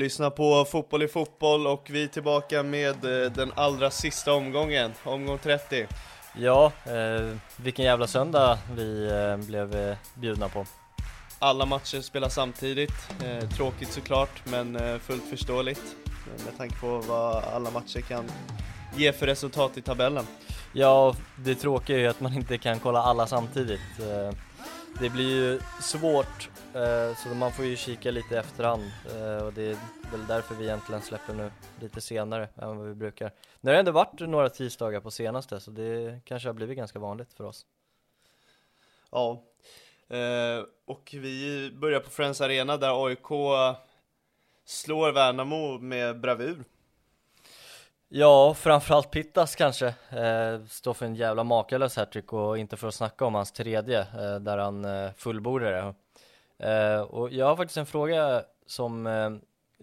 Lyssnar på Fotboll i fotboll och vi är tillbaka med eh, den allra sista omgången, omgång 30. Ja, eh, vilken jävla söndag vi eh, blev eh, bjudna på. Alla matcher spelas samtidigt, eh, tråkigt såklart men eh, fullt förståeligt med tanke på vad alla matcher kan ge för resultat i tabellen. Ja, det tråkiga är ju att man inte kan kolla alla samtidigt. Det blir ju svårt, så man får ju kika lite i efterhand eh, och det är väl därför vi egentligen släpper nu lite senare än vad vi brukar. Nu har det ändå varit några tisdagar på senaste så det kanske har blivit ganska vanligt för oss. Ja, eh, och vi börjar på Friends Arena där AIK slår Värnamo med bravur. Ja, framförallt Pittas kanske, eh, står för en jävla makalös hattrick och inte för att snacka om hans tredje, eh, där han eh, fullbordade det. Eh, och jag har faktiskt en fråga som, eh,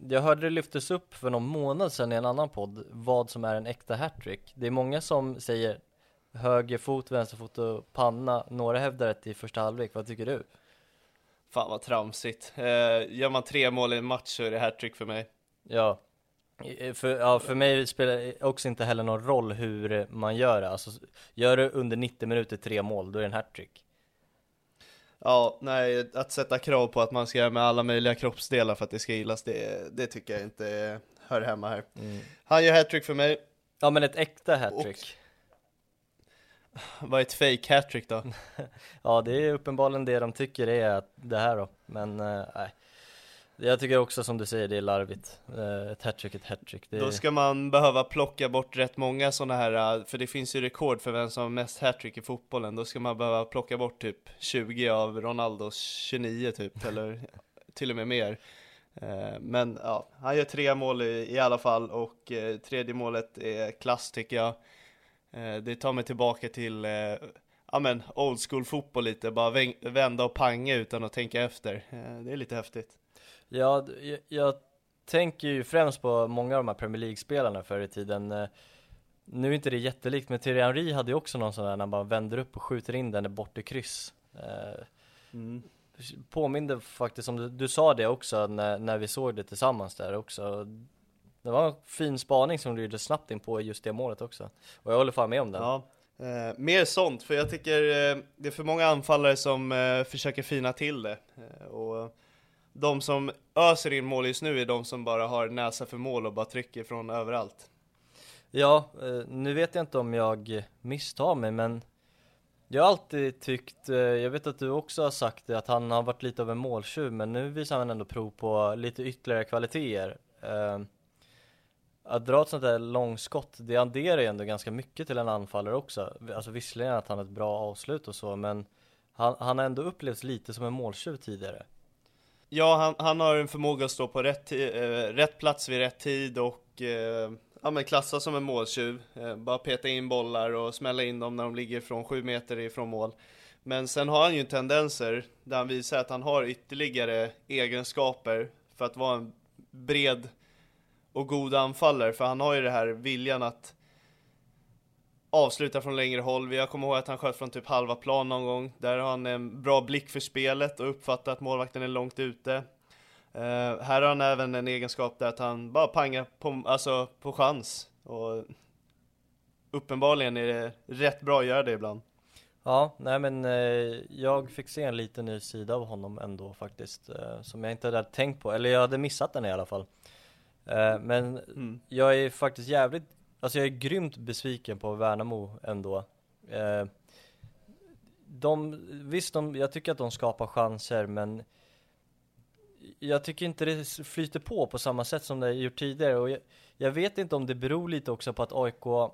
jag hörde det lyftes upp för någon månad sedan i en annan podd, vad som är en äkta hattrick. Det är många som säger höger fot, vänster fot och panna, några hävdar det i första halvlek, vad tycker du? Fan vad tramsigt. Eh, gör man tre mål i en match så är det hattrick för mig. Ja, för, ja, för mig spelar det också inte heller någon roll hur man gör det. Alltså, gör du under 90 minuter tre mål, då är det en hattrick. Ja, nej, att sätta krav på att man ska göra med alla möjliga kroppsdelar för att det ska gillas, det, det tycker jag inte hör hemma här. Han gör hattrick för mig. Ja, men ett äkta hattrick. Vad är ett fake hattrick då? Ja, det är uppenbarligen det de tycker är att det här då. Men eh, nej. Jag tycker också som du säger, det är larvigt. Eh, ett hattrick, ett hattrick. Det Då ska man behöva plocka bort rätt många sådana här, äh, för det finns ju rekord för vem som har mest hattrick i fotbollen. Då ska man behöva plocka bort typ 20 av Ronaldos 29 typ, eller till och med mer. Eh, Men ja, han gör tre mål i, i alla fall och eh, tredje målet är klass tycker jag. Eh, Det tar mig tillbaka till eh, ja men old school fotboll lite, bara vända och panga utan att tänka efter. Eh, Det är lite häftigt. Ja, jag, jag tänker ju främst på många av de här Premier League-spelarna förr i tiden. Eh, Nu är inte det jättelikt, men Thierry Henry hade ju också någon sån där när man bara vänder upp och skjuter in den bort i kryss. Eh, Mm. Påminde faktiskt om, du, du sa det också när, när vi såg det tillsammans där också. Det var en fin spaning som du gjorde snabbt in på just det målet också. Och jag håller fan med om den. Ja, eh, mer sånt, för jag tycker eh, det är för många anfallare som eh, försöker fina till det. Eh, och de som öser in mål just nu är de som bara har näsa för mål och bara trycker från överallt. Ja, eh, nu vet jag inte om jag misstar mig men jag har alltid tyckt, eh, jag vet att du också har sagt det, att han har varit lite av en måltjuv men nu visar han ändå prov på lite ytterligare kvaliteter. Eh, att dra ett sånt där långskott, det adderar ju ändå ganska mycket till en anfallare också. Alltså visserligen att han har ett bra avslut och så, men han, han har ändå upplevts lite som en måltjuv tidigare. Ja, han, han har en förmåga att stå på rätt, eh, rätt plats vid rätt tid och eh, ja, men klassas som en måltjuv. Eh, bara peta in bollar och smälla in dem när de ligger från sju meter ifrån mål. Men sen har han ju tendenser där han visar att han har ytterligare egenskaper för att vara en bred och god anfallare. För han har ju det här viljan att avsluta från längre håll. Jag kommer ihåg att han sköt från typ halva plan någon gång. Där har han en bra blick för spelet och uppfattar att målvakten är långt ute. Uh, här har han även en egenskap där att han bara pangar på, alltså, på chans. Och uppenbarligen är det rätt bra att göra det ibland. Ja, nej men eh, jag fick se en liten ny sida av honom ändå faktiskt eh, Som jag inte hade tänkt på, eller jag hade missat den i alla fall eh, Men mm. jag är faktiskt jävligt, alltså jag är grymt besviken på Värnamo ändå eh, de, visst, de, jag tycker att de skapar chanser men jag tycker inte det flyter på på samma sätt som det gjort tidigare och jag, jag vet inte om det beror lite också på att AIK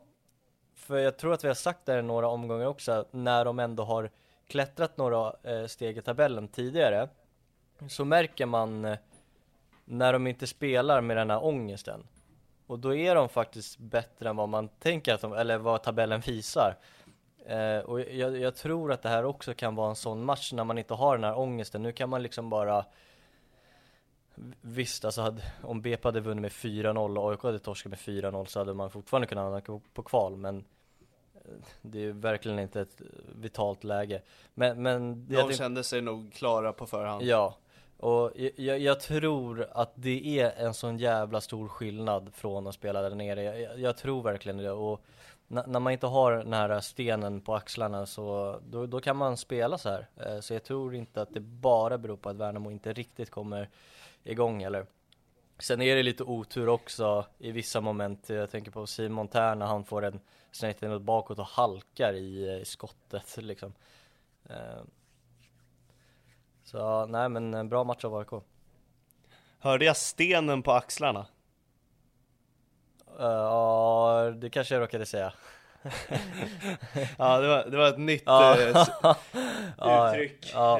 för jag tror att vi har sagt det i några omgångar också, när de ändå har klättrat några eh, steg i tabellen tidigare, så märker man eh, när de inte spelar med den här ångesten. Och då är de faktiskt bättre än vad man tänker att de, eller vad tabellen visar. Eh, och jag, jag, tror att det här också kan vara en sån match när man inte har den här ångesten. Nu kan man liksom bara Visst, alltså hade, om BP hade vunnit med 4-0 och AIK hade torskat med 4-0 så hade man fortfarande kunnat hamna på kval, men eh, det är verkligen inte ett vitalt läge. Men, men De kände sig nog klara på förhand. Ja, och jag, jag, tror att det är en sån jävla stor skillnad från att spela där nere. Jag, jag tror verkligen det. Och när man inte har den här stenen på axlarna så då, då kan man spela så här. Eh, så jag tror inte att det bara beror på att Värnamo inte riktigt kommer igång eller Sen är det lite otur också i vissa moment, jag tänker på Simon Tern när han får en snett bakåt och halkar i, i skottet liksom eh, så nej men en bra match av AIK Hörde jag stenen på axlarna? Eh, ja, uh, det kanske jag råkade säga. Ja, det var, det var ett nytt uh, uttryck. Uh,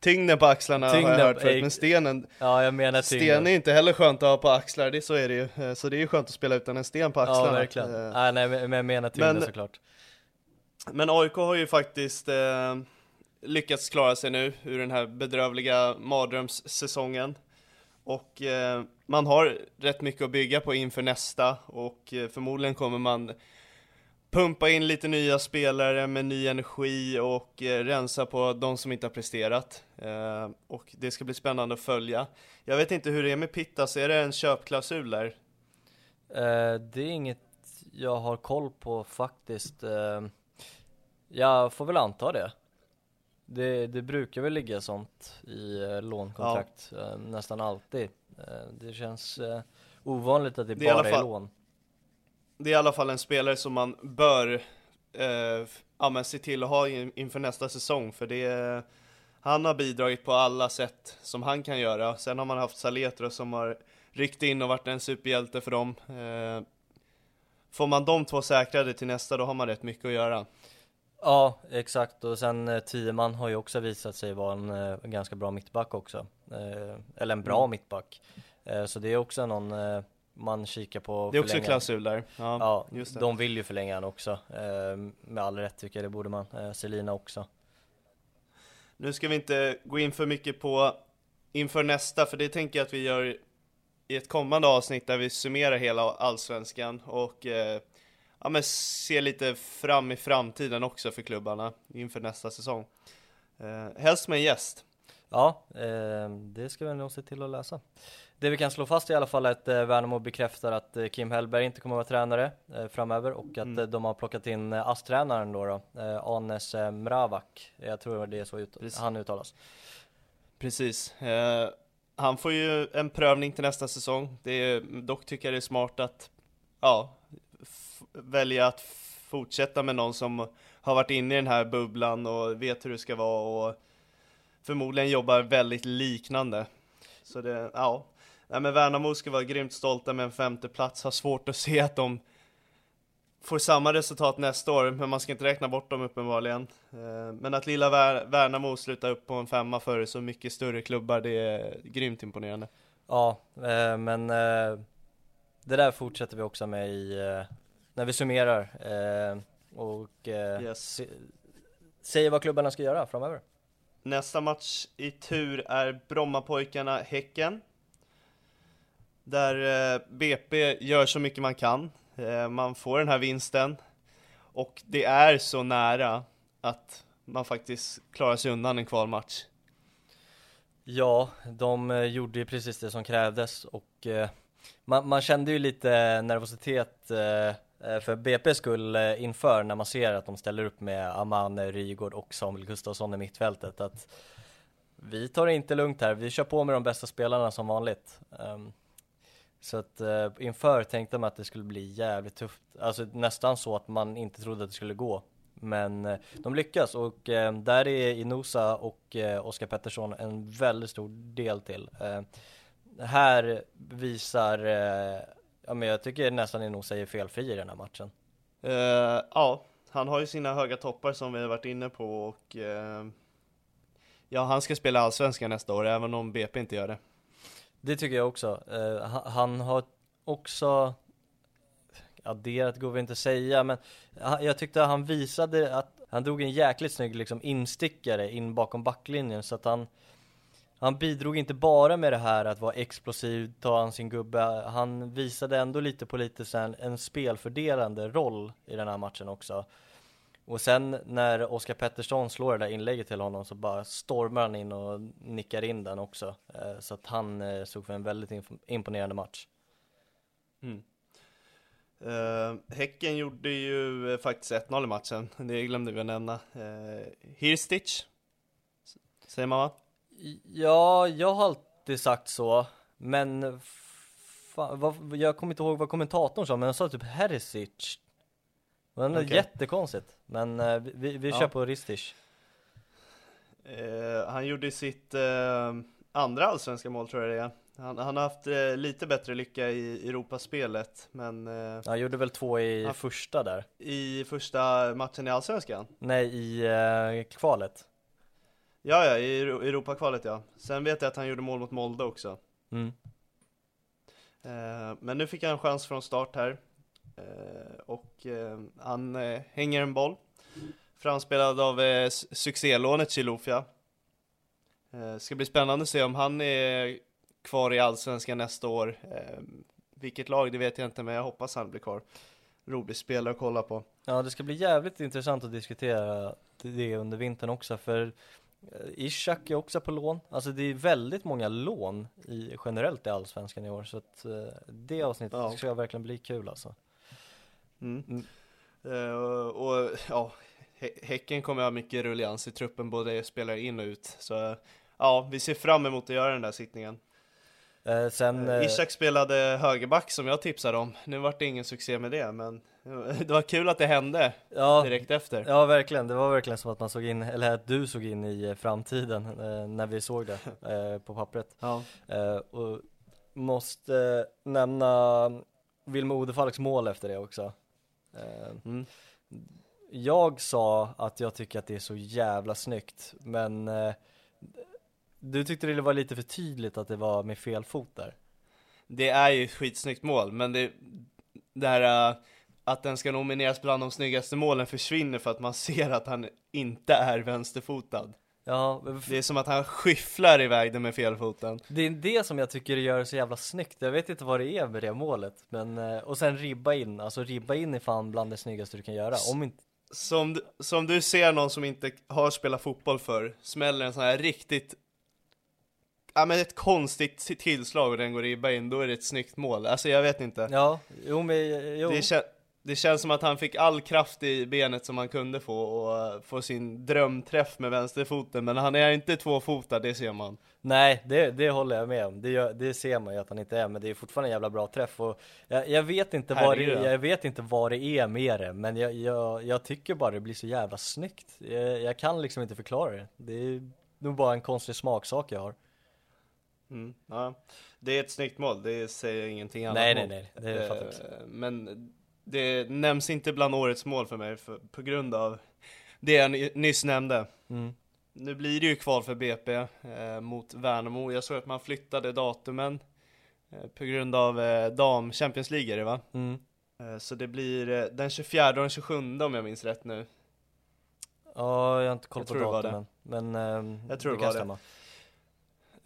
Tyngden på axlarna tyngden, har jag hört förut, men stenen Ja jag menar tyngden. Sten är inte heller skönt att ha på axlar, det, så är det ju. Eh, Så det är ju skönt att spela utan en sten på axlarna. Ja verkligen, nej, nej men jag menar tyngden men, såklart. Men AIK har ju faktiskt eh, lyckats klara sig nu ur den här bedrövliga mardrömssäsongen Och eh, man har rätt mycket att bygga på inför nästa och eh, förmodligen kommer man pumpa in lite nya spelare med ny energi och eh, rensa på de som inte har presterat. Eh, och det ska bli spännande att följa. Jag vet inte hur det är med Pittas, är det en köpklausul där? Eh, det är inget jag har koll på faktiskt. Eh, jag får väl anta det. Det, det brukar väl ligga sånt i eh, lånkontrakt ja. Eh, nästan alltid. det känns ovanligt att det, det bara är, fall... är lån det är i alla fall en spelare som man bör eh, ja, men se till att ha in, inför nästa säsong, för det han har bidragit på alla sätt som han kan göra. Sen har man haft Saletro som har ryckt in och varit en superhjälte för dem. Eh, får man de två säkrade till nästa, då har man rätt mycket att göra. Ja, exakt. Och sen eh, har ju också visat sig vara en, eh, ganska bra mittback också. Eh, eller en bra mm. mittback. Eh, så det är också någon eh, man kikar på Det är också klausul där Ja, ja just det. de vill ju förlänga han också eh, Med all rätt tycker jag, det borde man eh, Selina också Nu ska vi inte gå in för mycket på inför nästa, för det tänker jag att vi gör i ett kommande avsnitt där vi summerar hela allsvenskan och ja, men ser lite fram i framtiden också för klubbarna inför nästa säsong. Eh, helst med en gäst. Ja, eh, det ska vi nog se till att lösa. Det vi kan slå fast i alla fall är att eh, Värnamo bekräftar att eh, Kim Hellberg inte kommer att vara tränare eh, framöver och att mm. de har plockat in ASS-tränaren då, då Anes Mravak. Jag tror det är så ut han uttalas. Precis. Eh, han får ju en prövning till nästa säsong. Det är, dock tycker jag det är smart att ja, välja att fortsätta med någon som har varit inne i den här bubblan och vet hur det ska vara och förmodligen jobbar väldigt liknande. Så det, ja, nej men Värnamo ska vara grymt stolta med en femte plats. har svårt att se att de får samma resultat nästa år, men man ska inte räkna bort dem uppenbarligen. Eh, men att lilla Värnamo slutar upp på en femma för så mycket större klubbar, det är grymt imponerande. Ja, eh, men eh, det där fortsätter vi också med i, när vi summerar och yes. säger vad klubbarna ska göra framöver. Nästa match i tur är Brommapojkarna Häcken. Där BP gör så mycket man kan. Eh, man får den här vinsten och det är så nära att man faktiskt klarar sig undan en kvalmatch. Ja, de eh, gjorde ju precis det som krävdes och eh, man, man, kände ju lite nervositet Eh, för BP skull eh, inför när man ser att de ställer upp med Amane Rygård och Samuel Gustafsson i mittfältet att vi tar det inte lugnt här, vi kör på med de bästa spelarna som vanligt. Ehm, så att eh, inför tänkte man att det skulle bli jävligt tufft, alltså nästan så att man inte trodde att det skulle gå. Men de lyckas och där är Inosa och eh, Oskar Pettersson en väldigt stor del till. Eh, här visar, ja men jag tycker nästan Inosa är felfri i den här matchen. Uh, ja, han har ju sina höga toppar som vi har varit inne på och ja, han ska spela allsvenskan nästa år även om BP inte gör det. Det tycker jag också. Uh, han har också adderat går vi inte säga, men jag tyckte han visade att han drog en jäkligt snygg liksom instickare in bakom backlinjen så att han han bidrog inte bara med det här att vara explosiv, ta an sin gubbe, han visade ändå lite på lite sen en spelfördelande roll i den här matchen också. Och sen när Oskar Pettersson slår det där inlägget till honom så bara stormar han in och nickar in den också. Eh, så att han eh, såg för en väldigt imponerande match. Mm. Uh, häcken gjorde ju uh, faktiskt 1-0 i matchen, det glömde vi att nämna. Uh, Hirstich, säger man va? Ja, jag har alltid sagt så, men fan, vad, jag kommer inte ihåg vad kommentatorn sa, men han sa typ Hersic det var okay. jättekonstigt, men uh, vi, vi ja. kör på Ristich. Uh, han gjorde sitt uh, andra allsvenska mål tror jag det är. Han, han har haft lite bättre lycka i Europaspelet, men... han gjorde väl två i han, första där? I första matchen i allsvenskan? Nej, i kvalet. Ja, ja, i Europakvalet ja. Sen vet jag att han gjorde mål mot Molde också. Mm. Men nu fick han en chans från start här. Eh, och eh, han eh, hänger en boll framspelad av succélånet Chilufya. Ska bli spännande att se om han är kvar i Allsvenskan nästa år. Vilket lag det vet jag inte men jag hoppas han blir kvar. Rolig spelare att kolla på. Ja det ska bli jävligt intressant att diskutera det under vintern också för Ishak är också på lån, alltså det är väldigt många lån i, generellt i Allsvenskan i år så att det avsnittet ja. ska verkligen bli kul alltså. Mm. Mm. Uh, och ja, Häcken kommer ha mycket rullians i truppen, både spelare in och ut. Så ja, vi ser fram emot att göra den där sittningen. Uh, sen, uh, Ishak spelade högerback som jag tipsade om. Nu vart det ingen succé med det, men det var kul att det hände ja, direkt efter. Ja, verkligen. Det var verkligen som att man såg in, eller att du såg in i framtiden när vi såg det på pappret. Ja. och måste nämna Wilmer Odefalks mål efter det också. Eh, mm. Jag sa att jag tycker att det är så jävla snyggt, men eh, du tyckte det var lite för tydligt att det var med fel fot där. Det är ju ett skitsnyggt mål, men det, det här uh, att den ska nomineras bland de snyggaste målen försvinner för att man ser att han inte är vänsterfotad. Ja, det är som att han skyfflar iväg den med felfoten. Det är det som jag tycker gör så jävla snyggt. Jag vet inte vad det är med det målet, men eh, och sen ribba in. Alltså ribba in är fan bland det snyggaste du kan göra. Om inte som, som du ser någon som inte har spelat fotboll för smäller en sån här riktigt Ja men ett konstigt tillslag och den går ribba in, då är det ett snyggt mål. Alltså jag vet inte. Ja, jo men jo. Det, det känns som att han fick all kraft i benet som han kunde få och få sin drömträff med vänsterfoten, men han är inte tvåfotad, det ser man. Nej, det, det håller jag med om. Det, gör, det ser man ju att han inte är, men det är fortfarande en jävla bra träff och jag, jag vet inte vad det, jag vet inte vad det är med det, men jag, jag, jag tycker bara det blir så jävla snyggt. Jag, jag, kan liksom inte förklara det. Det är nog bara en konstig smaksak jag har. Mm, ja. Det är ett snyggt mål, det säger ingenting annat Nej, nej, nej, det fattar jag också. Eh, Men det nämns inte bland årets mål för mig för, på grund av det jag ny- nyss nämnde. Mm. Nu blir det ju kval för BP eh, mot Värnamo. Jag såg att man flyttade datumen eh, på grund av eh, dam Champions League är det va? Mm. Eh, så det blir eh, den 24 och den 27 om jag minns rätt nu. Ja, jag har inte koll Jag på det datumen, men ehm, Jag tror det kan var det.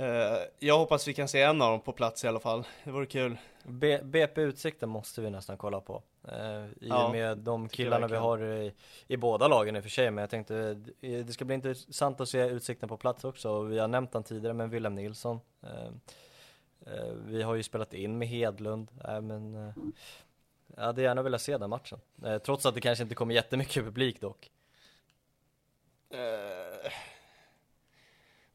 Eh, jag hoppas vi kan se en av dem på plats i alla fall. Det vore kul. B- BP Utsikten måste vi nästan kolla på. Eh, I Ja, och med de killarna vi har i, i båda lagen i och för sig. Men jag tänkte eh, det ska bli intressant att se Utsikten på plats också. Vi har nämnt han tidigare med Willem Nilsson. Vi har ju spelat in med Hedlund. Eh, men jag hade gärna velat se den matchen. Trots att det kanske inte kommer jättemycket publik dock. Eh,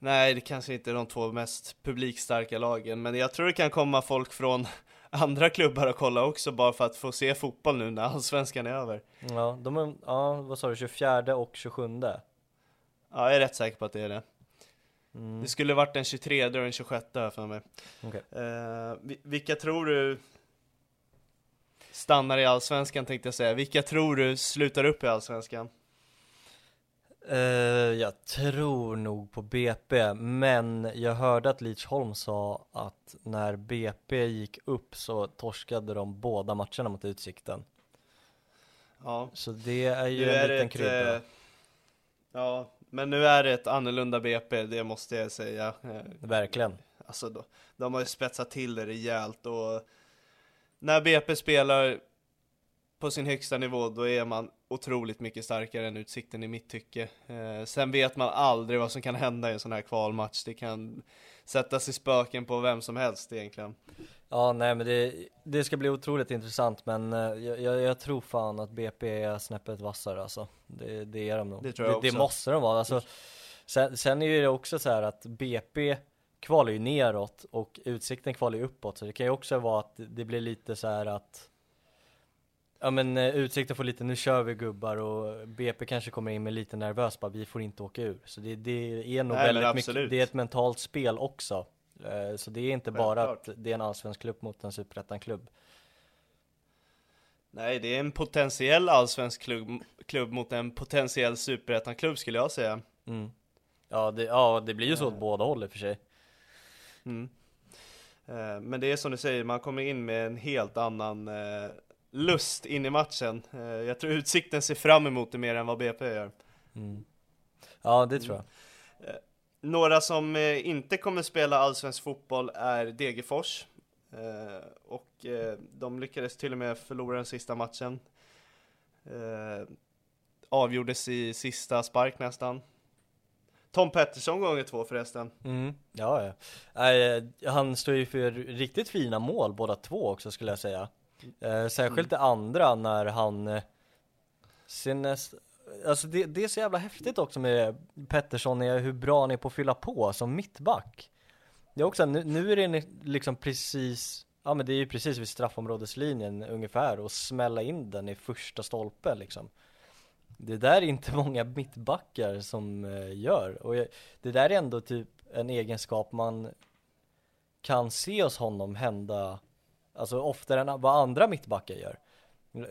nej, det kanske inte är de två mest publikstarka lagen, men jag tror det kan komma folk från andra klubbar och kolla också bara för att få se fotboll nu när allsvenskan är över. Ja, de är, ja vad sa du, 24 och 27? Ja, jag är rätt säker på att det är det. Mm, Det skulle varit den 23 och den 26 här för mig. okej. Eh, vi- vilka tror du stannar i allsvenskan tänkte jag säga. Vilka tror du slutar upp i allsvenskan? Eh, jag tror nog på BP, men jag hörde att Lidsholm sa att när BP gick upp så torskade de båda matcherna mot Utsikten. Ja, Så det är ju nu en är liten krydda. eh, Ja, men nu är det ett annorlunda BP, det måste jag säga. Eh, Verkligen. Alltså då, de har ju spetsat till det rejält och när BP spelar på sin högsta nivå då är man otroligt mycket starkare än Utsikten i mitt tycke. Eh, sen vet man aldrig vad som kan hända i en sån här kvalmatch. Det kan sättas i spöken på vem som helst egentligen. Ja, nej men det, det ska bli otroligt intressant, men eh, jag, jag, jag tror fan att BP är snäppet vassare alltså. Det, det är de nog. Det tror jag det, också. måste de vara. Alltså, sen, sen är det också så här att BP kvalar ju neråt och Utsikten kvalar ju uppåt, så det kan ju också vara att det blir lite så här att Ja men eh, Utsikten får lite, nu kör vi gubbar och BP kanske kommer in med lite nervös bara, vi får inte åka ur. Så det, det är nog Nej, väldigt mycket, det är ett mentalt spel också. Eh, Så det är inte bara Självklart. att det är en allsvensk klubb mot en superettan-klubb. Nej, det är en potentiell allsvensk klubb, klubb mot en potentiell superettan-klubb skulle jag säga. Mm. Ja, det, ja, det blir ju så åt båda håll i och för sig. Mm. Eh, Men det är som du säger, man kommer in med en helt annan eh, lust in i matchen. Eh, Jag tror Utsikten ser fram emot det mer än vad BP gör. Mm. Ja, det tror jag. Några som eh, inte kommer spela allsvensk fotboll är Degerfors. Eh, Och eh, de lyckades till och med förlora den sista matchen. Eh, Avgjordes i sista spark nästan. Tom Pettersson gånger två förresten. Mm. Ja, ja. Eh, han står ju för riktigt fina mål båda två också skulle jag säga. Eh, särskilt det andra när han eh, näst... Eh, alltså det, det är så jävla häftigt också med Pettersson, är hur bra han är på att fylla på som mittback. Det är också, nu, nu är det liksom precis, ja men det är ju precis vid straffområdeslinjen ungefär och smälla in den i första stolpen liksom. Det där är inte många mittbackar som eh, gör och jag, det där är ändå typ en egenskap man kan se hos honom hända, alltså oftare än vad andra mittbackar gör.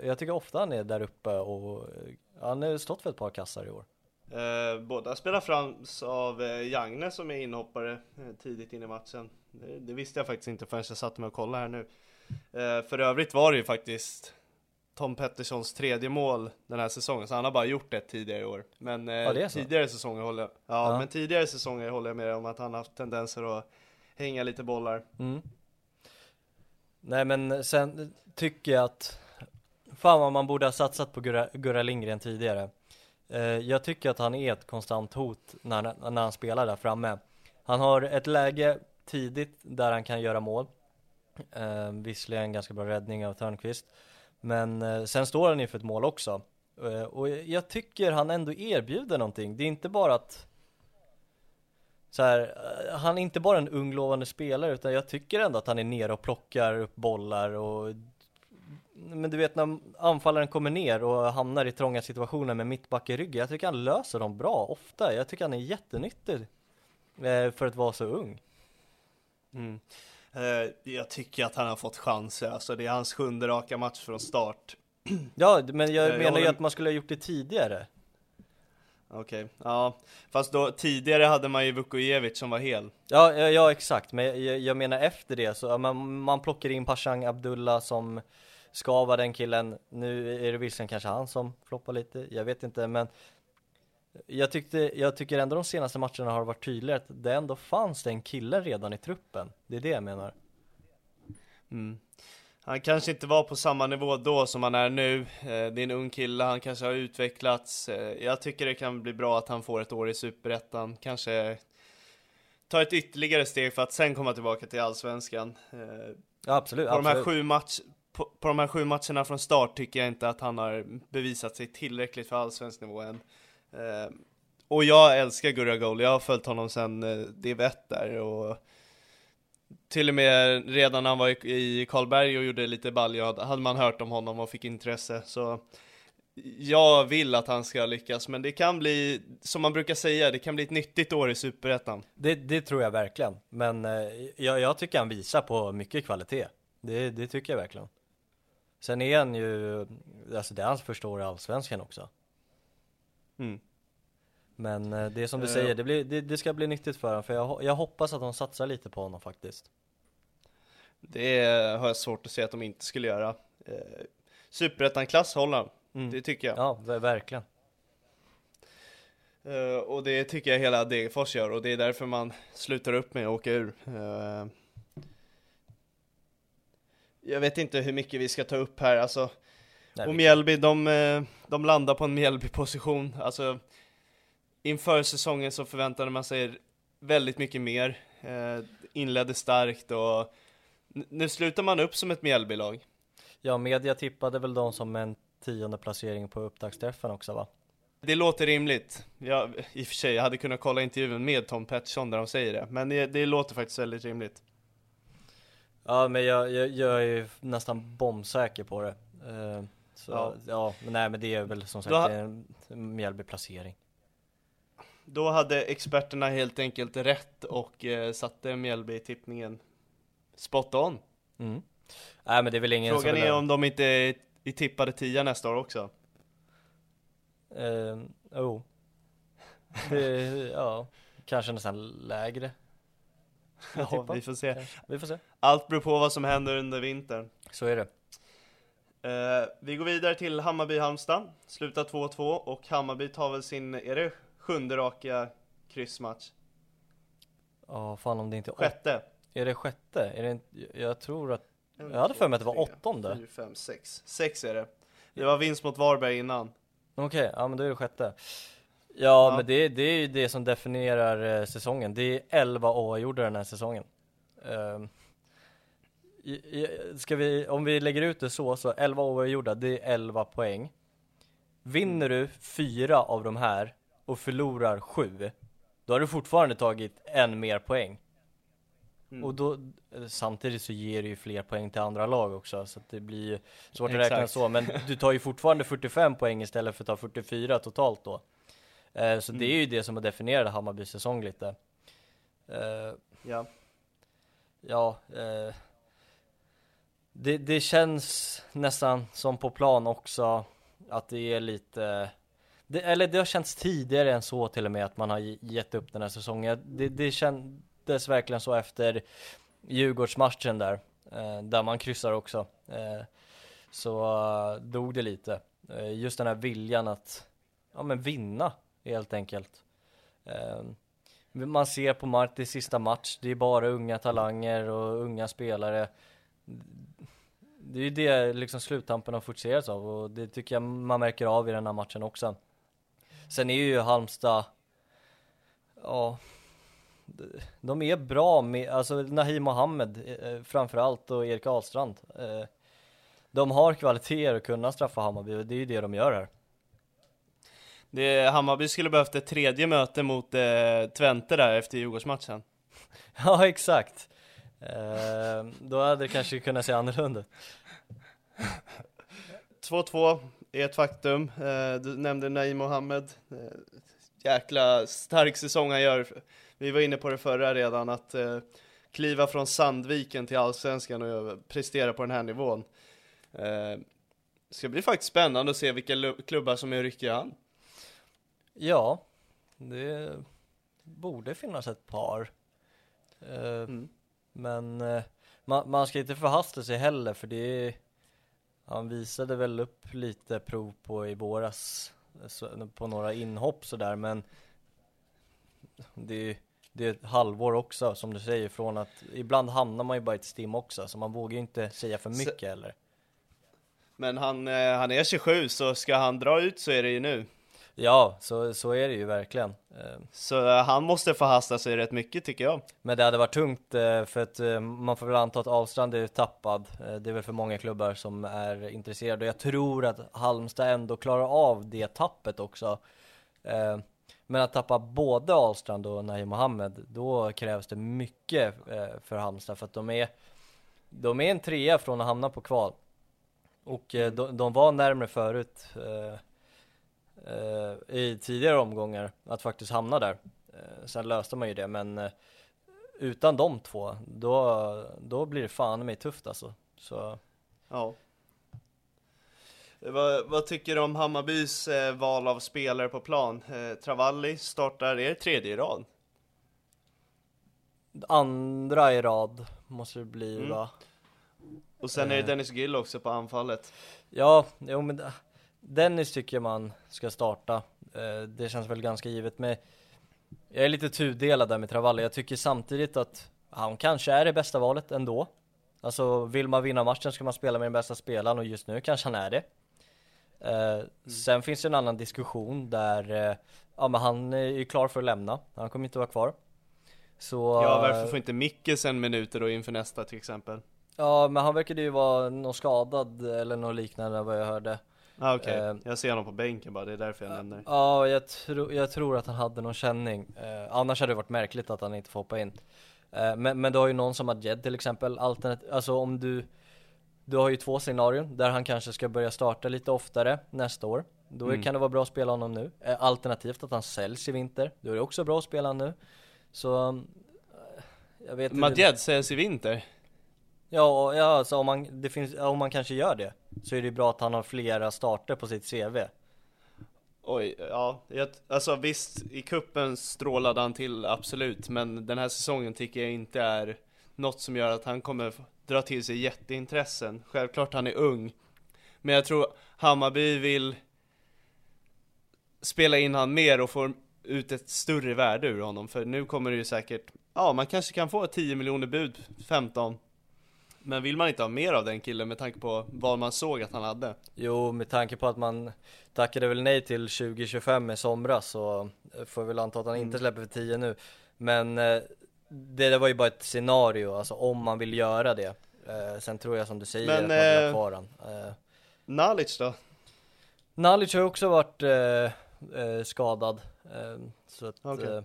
Jag tycker ofta han är där uppe och han har stått för ett par kassar i år. Eh, båda spelar fram av eh, Jagne som är inhoppare eh, tidigt in i matchen. Det, det visste jag faktiskt inte förrän jag satte mig och kollade här nu. Eh, för övrigt var det ju faktiskt Tom Petterssons tredje mål den här säsongen, så han har bara gjort ett tidigare i år. Men eh, Ja, tidigare säsonger håller jag, ja, Ja. men tidigare säsonger håller jag med om att han har haft tendenser att hänga lite bollar. Mm. Nej men sen tycker jag att Fan vad man borde ha satsat på Gurra, Gurra Lindgren tidigare. Eh, Jag tycker att han är ett konstant hot när, när han spelar där framme. Han har ett läge tidigt där han kan göra mål. Eh, Visserligen en ganska bra räddning av Törnqvist Men eh, sen står han inför ett mål också. Eh, Och jag tycker han ändå erbjuder någonting. Det är inte bara att så här, eh, han är inte bara en ung lovande spelare utan jag tycker ändå att han är nere och plockar upp bollar och men du vet när anfallaren kommer ner och hamnar i trånga situationer med mittback i ryggen, jag tycker han löser dem bra ofta. Jag tycker han är jättenyttig eh, för att vara så ung. Mm. Eh, jag tycker att han har fått chanser, alltså det är hans sjunde raka match från start. Ja, men jag jag menar ju att man skulle ha gjort det tidigare. Okej, ja. Fast då, tidigare hade man ju Vukojevic som var hel. Ja, ja, ja exakt, men jag, jag menar efter det så, man, man plockar in Pashang Abdullah som ska vara den killen, nu är det visserligen kanske han som floppar lite, jag vet inte men jag, tyckte, jag tycker ändå de senaste matcherna har varit tydligare att det ändå fanns den killen redan i truppen, det är det jag menar Mm. Han kanske inte var på samma nivå då som han är nu. Eh, Det är en ung kille, han kanske har utvecklats. Eh, Jag tycker det kan bli bra att han får ett år i Superettan. Kanske ta ett ytterligare steg för att sen komma tillbaka till Allsvenskan. Eh, Ja absolut, På de, här absolut. sju match, på, på de här sju matcherna från start tycker jag inte att han har bevisat sig tillräckligt för allsvensk nivå än. Och jag älskar Gurra Goal, jag har följt honom sedan eh, div 1 där och till och med redan när han var i, Karlberg och gjorde lite balja hade man hört om honom och fick intresse. Så jag vill att han ska lyckas, men det kan bli, som man brukar säga, det kan bli ett nyttigt år i Superettan. Det, det tror jag verkligen, men eh, jag, jag tycker han visar på mycket kvalitet det, det tycker jag verkligen Sen är han ju, alltså det är hans första år i Allsvenskan också Mm. Men eh, det är som du Eh, säger, det, blir, det, det ska bli nyttigt för honom för jag, jag hoppas att de satsar lite på honom faktiskt Det har jag svårt att se att de inte skulle göra. Eh, Superettan-klass håller han, Mm. det tycker jag. Ja, ver- verkligen Eh, och det tycker jag hela Degerfors gör och det är därför man slutar upp med att åka ur. Eh, jag vet inte hur mycket vi ska ta upp här, alltså. Nej, och Mjällby, de, eh, de landar på en Mjällby-position. Alltså, inför säsongen så förväntade man sig väldigt mycket mer. Eh, inledde starkt och nu slutar man upp som ett Mjällby-lag. Ja, media tippade väl de som en tionde placering på upptaktsträffen också va? Det låter rimligt. Jag, I och för sig, jag hade kunnat kolla intervjun med Tom Pettersson där de säger det, men det, det låter faktiskt väldigt rimligt. Ja, men jag, jag, jag är ju nästan bombsäker på det Eh, Så, Ja. ja. men nej men det är väl som sagt ha- en Mjällby-placering Då hade experterna helt enkelt rätt och eh, satte Mjällby i tippningen spot on. mm. Nej men det är väl ingen Frågan är om de inte är i tippade tia nästa år också. Eh, oh. Det, ja, kanske nästan lägre. Ja, vi får se. Vi får se. Allt beror på vad som händer under vintern. Så är det. Eh, vi går vidare till Hammarby-Halmstad, slutar 2-2 och Hammarby tar väl sin, är det sjunde raka kryssmatch? Ja, fan om det inte är Sjätte? Är det sjätte? Är det jag tror att, jag hade för mig att det var åttonde. Fyra, fem, sex. Sex är det. Det var vinst mot Varberg innan. Okej, ja men då är det sjätte. Ja, Ja. men det, det är ju det som definierar eh, säsongen. Det är 11 oavgjorda den här säsongen. I- i- ska vi, om vi lägger ut det så, så 11 oavgjorda, det är 11 poäng. Vinner du fyra av de här och förlorar sju, då har du fortfarande tagit en mer poäng. Mm. Och då, eh, samtidigt så ger det ju fler poäng till andra lag också, så att det blir ju svårt att Exakt. räkna så, men du tar ju fortfarande 45 poäng istället för att ta 44 totalt då. Eh, så det är ju det som har definierat Hammarbys säsong lite. Eh, Ja. ja, eh, det, det känns nästan som på plan också att det är lite det, eller det har känts tidigare än så till och med att man har ge- gett upp den här säsongen. Det, det syntes verkligen så efter Djurgårdsmatchen där, eh, där man kryssar också. Eh, så eh, dog det lite. Eh, just den här viljan att, ja men vinna helt enkelt. Eh, man ser på Martis sista match, det är bara unga talanger och unga spelare. Det är ju det liksom sluttampen har fokuserats av och det tycker jag man märker av i den här matchen också. Sen är ju Halmstad, ja, de är bra med, alltså Nahim Mohammed eh, framförallt och Erik Ahlstrand. Eh, de har kvaliteter att kunna straffa Hammarby och det är ju det de gör här. Det, Hammarby skulle behövt ett tredje möte mot eh, Twente där efter Djurgårdsmatchen. Ja, exakt. Eh, då hade det kanske kunnat se annorlunda ut. 2-2 är ett faktum. Eh, du nämnde Naim Mohammed. Eh, jäkla stark säsong han gör. Vi var inne på det förra redan att eh, kliva från Sandviken till Allsvenskan och prestera på den här nivån. Eh, ska bli faktiskt spännande att se vilka klubbar som är ryckiga han. Ja, det borde finnas ett par. Eh, mm. Men eh, man, man, ska inte förhasta sig heller för det är, han visade väl upp lite prov på i våras på några inhopp sådär men det, det är ett halvår också som du säger från att ibland hamnar man ju bara i ett stim också så man vågar ju inte säga för mycket så, heller. Men han, eh, han är 27 så ska han dra ut så är det ju nu. Ja, så, så är det ju verkligen. Eh, så eh, han måste förhasta sig rätt mycket tycker jag. Men det hade varit tungt för att man får väl anta att Ahlstrand är tappad. Det är väl för många klubbar som är intresserade och jag tror att Halmstad ändå klarar av det tappet också. Men att tappa både Ahlstrand och Nahi Mohammed, då krävs det mycket för Halmstad för att de är, de är en trea från att hamna på kval. Och de, de var närmre förut eh, i tidigare omgångar att faktiskt hamna där. Eh, sen löste man ju det, men eh, utan de två, då, då blir det fan mig tufft alltså. Så. Ja. Vad, vad, tycker du om Hammarbys eh, val av spelare på plan? Eh, Travalli startar, er tredje i rad? Andra i rad måste det bli mm. va? Och sen är det eh. Dennis Gill också på anfallet. Ja, jo men Dennis tycker man ska starta. Eh, det känns väl ganska givet. Men jag är lite tudelad där med Travalli. Jag tycker samtidigt att han kanske är det bästa valet ändå. Alltså vill man vinna matchen ska man spela med den bästa spelaren och just nu kanske han är det. Eh, mm. Sen finns det en annan diskussion där, eh, ja men han är ju klar för att lämna. Han kommer inte vara kvar. Så, ja varför får inte Mickelsen minuter då inför nästa till exempel? Ja men han verkade ju vara någon skadad eller något liknande vad jag hörde. Ah, Okej, okay. uh, jag ser honom på bänken bara, det är därför jag nämner Ja, jag, tro, jag tror att han hade någon känning uh, Annars hade det varit märkligt att han inte får hoppa in uh, men, men du har ju någon som Adjed till exempel Alternat Alltså om du Du har ju två scenarion där han kanske ska börja starta lite oftare nästa år Då mm. kan det vara bra att spela honom nu Alternativt att han säljs i vinter Då är det också bra att spela honom nu Så Jag vet Madjed säljs i vinter? Ja, ja alltså om man, det finns, om man kanske gör det så är det bra att han har flera starter på sitt CV. Oj, ja, jag, alltså visst, i kuppen strålade han till absolut, men den här säsongen tycker jag inte är något som gör att han kommer dra till sig jätteintressen. Självklart han är ung, men jag tror Hammarby vill spela in han mer och få ut ett större värde ur honom, för nu kommer det ju säkert, ja man kanske kan få 10 miljoner bud, 15 men vill man inte ha mer av den killen med tanke på vad man såg att han hade? Jo, med tanke på att man tackade väl nej till 2025 i somras så får vi väl anta att han inte mm. släpper för 10 nu. Men eh, det, det var ju bara ett scenario, alltså om man vill göra det. Eh, sen tror jag som du säger Men, att man vill ha eh, kvar han. Eh, Nalic då? Nalic har ju också varit eh, eh, skadad. Eh, så att, okay.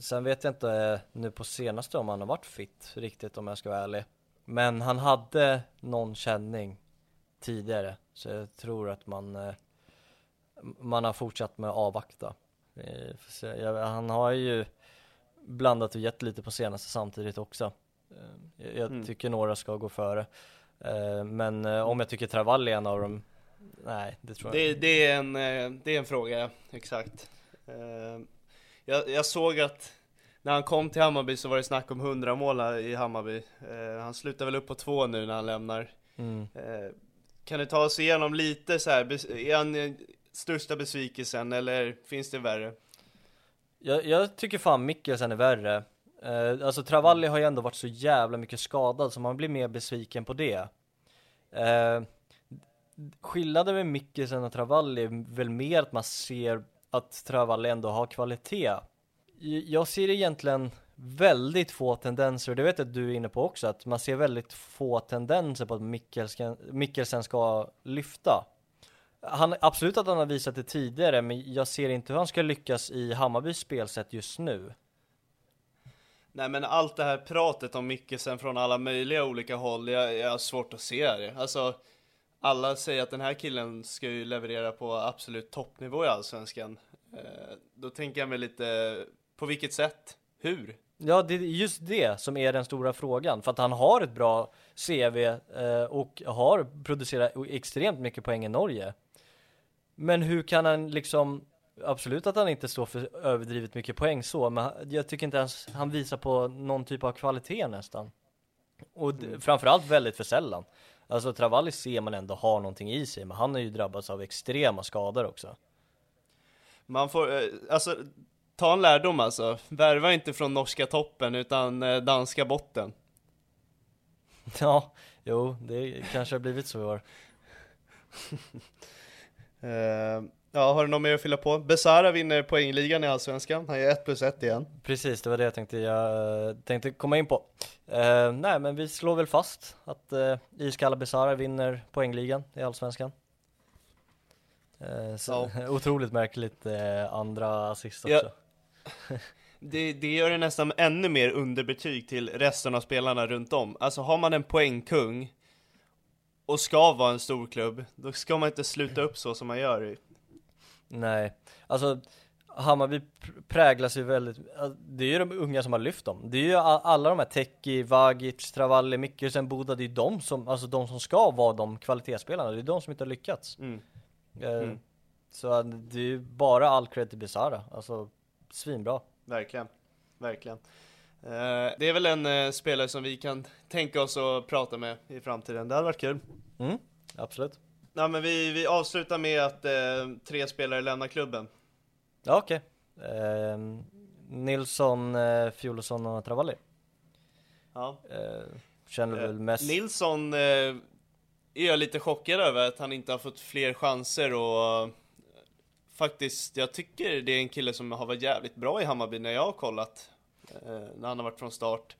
Sen vet jag inte nu på senaste om han har varit fit riktigt om jag ska vara ärlig. Men han hade någon känning tidigare så jag tror att man man har fortsatt med att avvakta. Han har ju blandat och gett lite på senaste samtidigt också. jag mm. tycker några ska gå före. men om jag tycker Travalli är en av dem, nej det tror jag inte. Det är en, det är en fråga, exakt jag, jag såg att när han kom till Hammarby så var det snack om 100 mål i Hammarby. Eh, han slutar väl upp på två nu när han lämnar. Mm. Eh, kan du ta oss igenom lite så här, är han eh, största besvikelsen eller finns det värre? Jag, jag tycker fan Mikkelsen är värre. Eh, alltså Travalli har ju ändå varit så jävla mycket skadad så man blir mer besviken på det. Eh, skillnaden med Mikkelsen och Travalli är väl mer att man ser att Travalli ändå har kvalitet. Jag ser egentligen väldigt få tendenser, det vet jag att du är inne på också, att man ser väldigt få tendenser på att Mikkelsen, Mikkelsen ska lyfta. Han, absolut att han har visat det tidigare, men jag ser inte hur han ska lyckas i Hammarbys spelsätt just nu. Nej men allt det här pratet om Mikkelsen från alla möjliga olika håll, jag, jag har svårt att se det. Alltså, alla säger att den här killen ska ju leverera på absolut toppnivå i Allsvenskan. Eh, då tänker jag mig lite, på vilket sätt? Hur? Ja, det är just det som är den stora frågan. För att han har ett bra CV eh, och har producerat extremt mycket poäng i Norge. Men hur kan han liksom, absolut att han inte står för överdrivet mycket poäng så, men jag tycker inte ens han visar på någon typ av kvalitet nästan. Och mm. framförallt väldigt för sällan. Alltså Travalli ser man ändå har någonting i sig, men han har ju drabbats av extrema skador också. Man får, eh, alltså ta en lärdom alltså. Värva inte från norska toppen utan eh, danska botten. Ja, jo, det kanske har blivit så i år. uh, ja, har du något mer att fylla på? Besara vinner poängligan i Allsvenskan, han är 1 plus 1 igen. Precis, det var det jag tänkte, jag tänkte komma in på. Uh, nej, men vi slår väl fast att uh, Iskalla Besara vinner poängligan i Allsvenskan. Uh, så, ja. otroligt märkligt uh, andra assist också. Ja. det, det gör det nästan ännu mer underbetyg till resten av spelarna runt om. Alltså har man en poängkung och ska vara en stor klubb, då ska man inte sluta upp så som man gör. Nej, alltså Hammarby präglas ju väldigt, det är ju de unga som har lyft dem. Det är ju alla de här Teki, Vagic, Travalli, Mikkelsen, Boda, det är de som, alltså de som ska vara de kvalitetsspelarna, det är de som inte har lyckats. Mm. Eh, mm. Så det är ju bara all cred till Besara, alltså svinbra. Verkligen, verkligen. Uh, det är väl en uh, spelare som vi kan tänka oss att prata med i framtiden. Det hade varit kul. Mm, absolut. Ja, men vi, vi avslutar med att uh, tre spelare lämnar klubben. Ja, okej. Okay. Ehm, Nilsson, uh, Fjolosson och Travalli. Ja. känner väl mest... Nilsson är jag lite chockad över att han inte har fått fler chanser och faktiskt, jag tycker det är en kille som har varit jävligt bra i Hammarby när jag har kollat. Eh, när han har varit från start.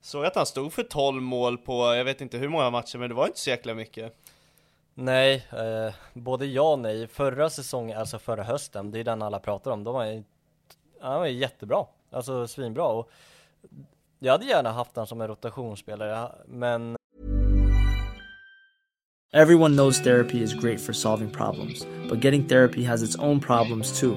Såg att han stod för 12 mål på, jag vet inte hur många matcher, men det var inte så jäkla mycket. Nej, eh, både ja och nej. Förra säsongen, alltså förra hösten, det är den alla pratar om, då var han, han var jättebra. Alltså svinbra. Och jag hade gärna haft han som en rotationsspelare, men Everyone knows therapy is great for solving problems, but getting therapy has its own problems too,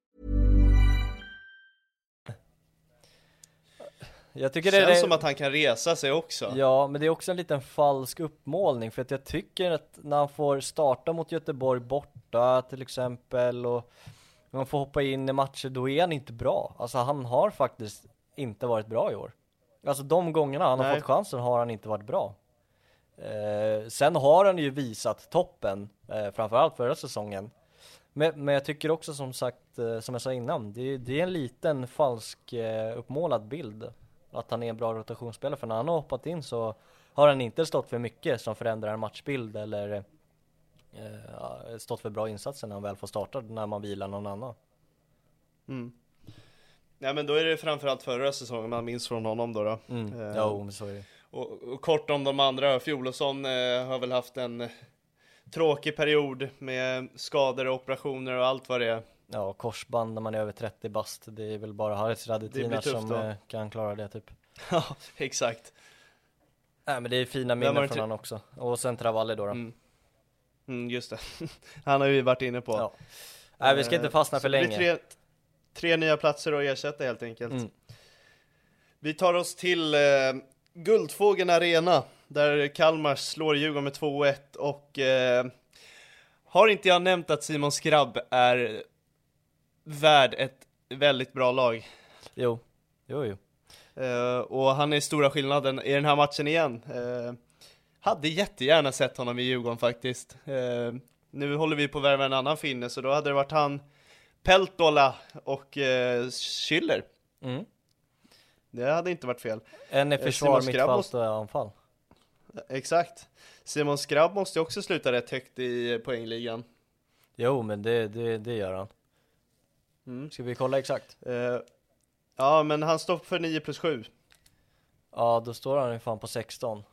Jag tycker det känns det som att han kan resa sig också. Ja, men det är också en liten falsk uppmålning för att jag tycker att när han får starta mot Göteborg borta till exempel och man får hoppa in i matcher, då är han inte bra. Alltså han har faktiskt inte varit bra i år. Alltså de gångerna han Nej. har fått chansen har han inte varit bra. Eh, sen har han ju visat toppen, eh, framförallt förra säsongen. Men, men jag tycker också som sagt, eh, som jag sa innan, det, det är en liten falsk eh, uppmålad bild att han är en bra rotationsspelare för när han har hoppat in så har han inte stått för mycket som förändrar en matchbild eller eh, stått för bra insatser när han väl får starta när man vilar någon annan. Mm. Ja men då är det framförallt förra säsongen man minns från honom då. då. Mm. Eh, jo, men så är det. Och, och, kort om de andra, Fjolosson eh, har väl haft en tråkig period med skador och operationer och allt vad det är. Ja, korsband när man är över 30 bast, det är väl bara Haris Radetinac som då. Eh, kan klara det typ. Ja, exakt. Nej men det är fina minnen från han också. Och sen Travalli då. då. Mm. Mm, just det. han har vi varit inne på. Ja. Nej vi ska inte fastna för länge. Tre, tre nya platser att ersätta helt enkelt. Mm. Vi tar oss till eh, Guldfågeln Arena, där Kalmar slår Djurgården med 2-1 och eh, har inte jag nämnt att Simon Skrabb är värd ett väldigt bra lag. Jo, jo, jo. Uh, och han är stora skillnaden i den här matchen igen. Uh, hade jättegärna sett honom i Djurgården faktiskt. Eh, nu håller vi på att värva en annan finne, så då hade det varit han, Peltola och eh, Schüller. Mm. Det hade inte varit fel. En Eh, försvar, mittfält och anfall. Exakt. Simon Skrabb måste också sluta rätt högt i poängligan. Jo, men det, det, det gör han. Mm. Ska vi kolla exakt? Eh, ja, men han står för 9 plus 7. Ja, då står han ju fan på 16.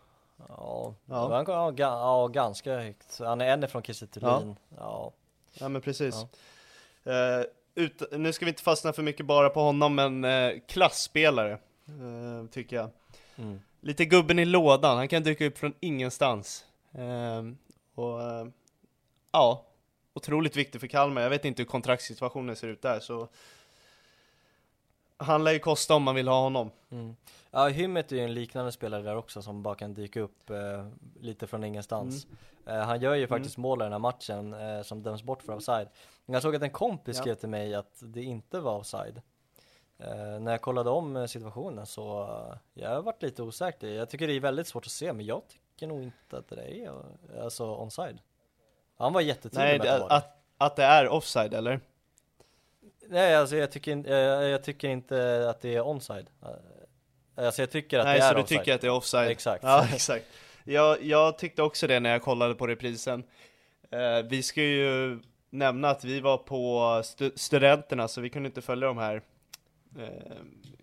Ja, Ja. Han, ja, ja ganska högt. Han är en från Kiese Thelin. Ja. Ja, men precis. Eh, ut, nu ska vi inte fastna för mycket bara på honom, men eh, klassspelare, eh, tycker jag. Mm. Lite gubben i lådan, han kan dyka upp från ingenstans. Eh, och eh, ja, otroligt viktig för Kalmar. Jag vet inte hur kontraktssituationen ser ut där, så han lär ju kosta om man vill ha honom. Mm. Ja, Hymmet är ju en liknande spelare där också som bara kan dyka upp eh, lite från ingenstans. Mm. Eh, han gör ju faktiskt mål i den här matchen eh, som döms bort för offside. Men jag såg att en kompis Ja. skrev till mig att det inte var offside. Eh, när jag kollade om eh, situationen så eh, jag har varit lite osäker. Jag tycker det är väldigt svårt att se men jag tycker nog inte att det är alltså onside. Han var jättetydlig Nej, med att det att, att det är offside eller? Nej alltså jag tycker, in- eh, jag tycker inte att det är onside. Eh, Alltså jag tycker att Nej, det är så du offside. tycker att det är offside? Exakt. Ja, exakt. Jag, jag tyckte också det när jag kollade på reprisen. Eh, vi ska ju nämna att vi var på stu- studenterna, så vi kunde inte följa de här eh,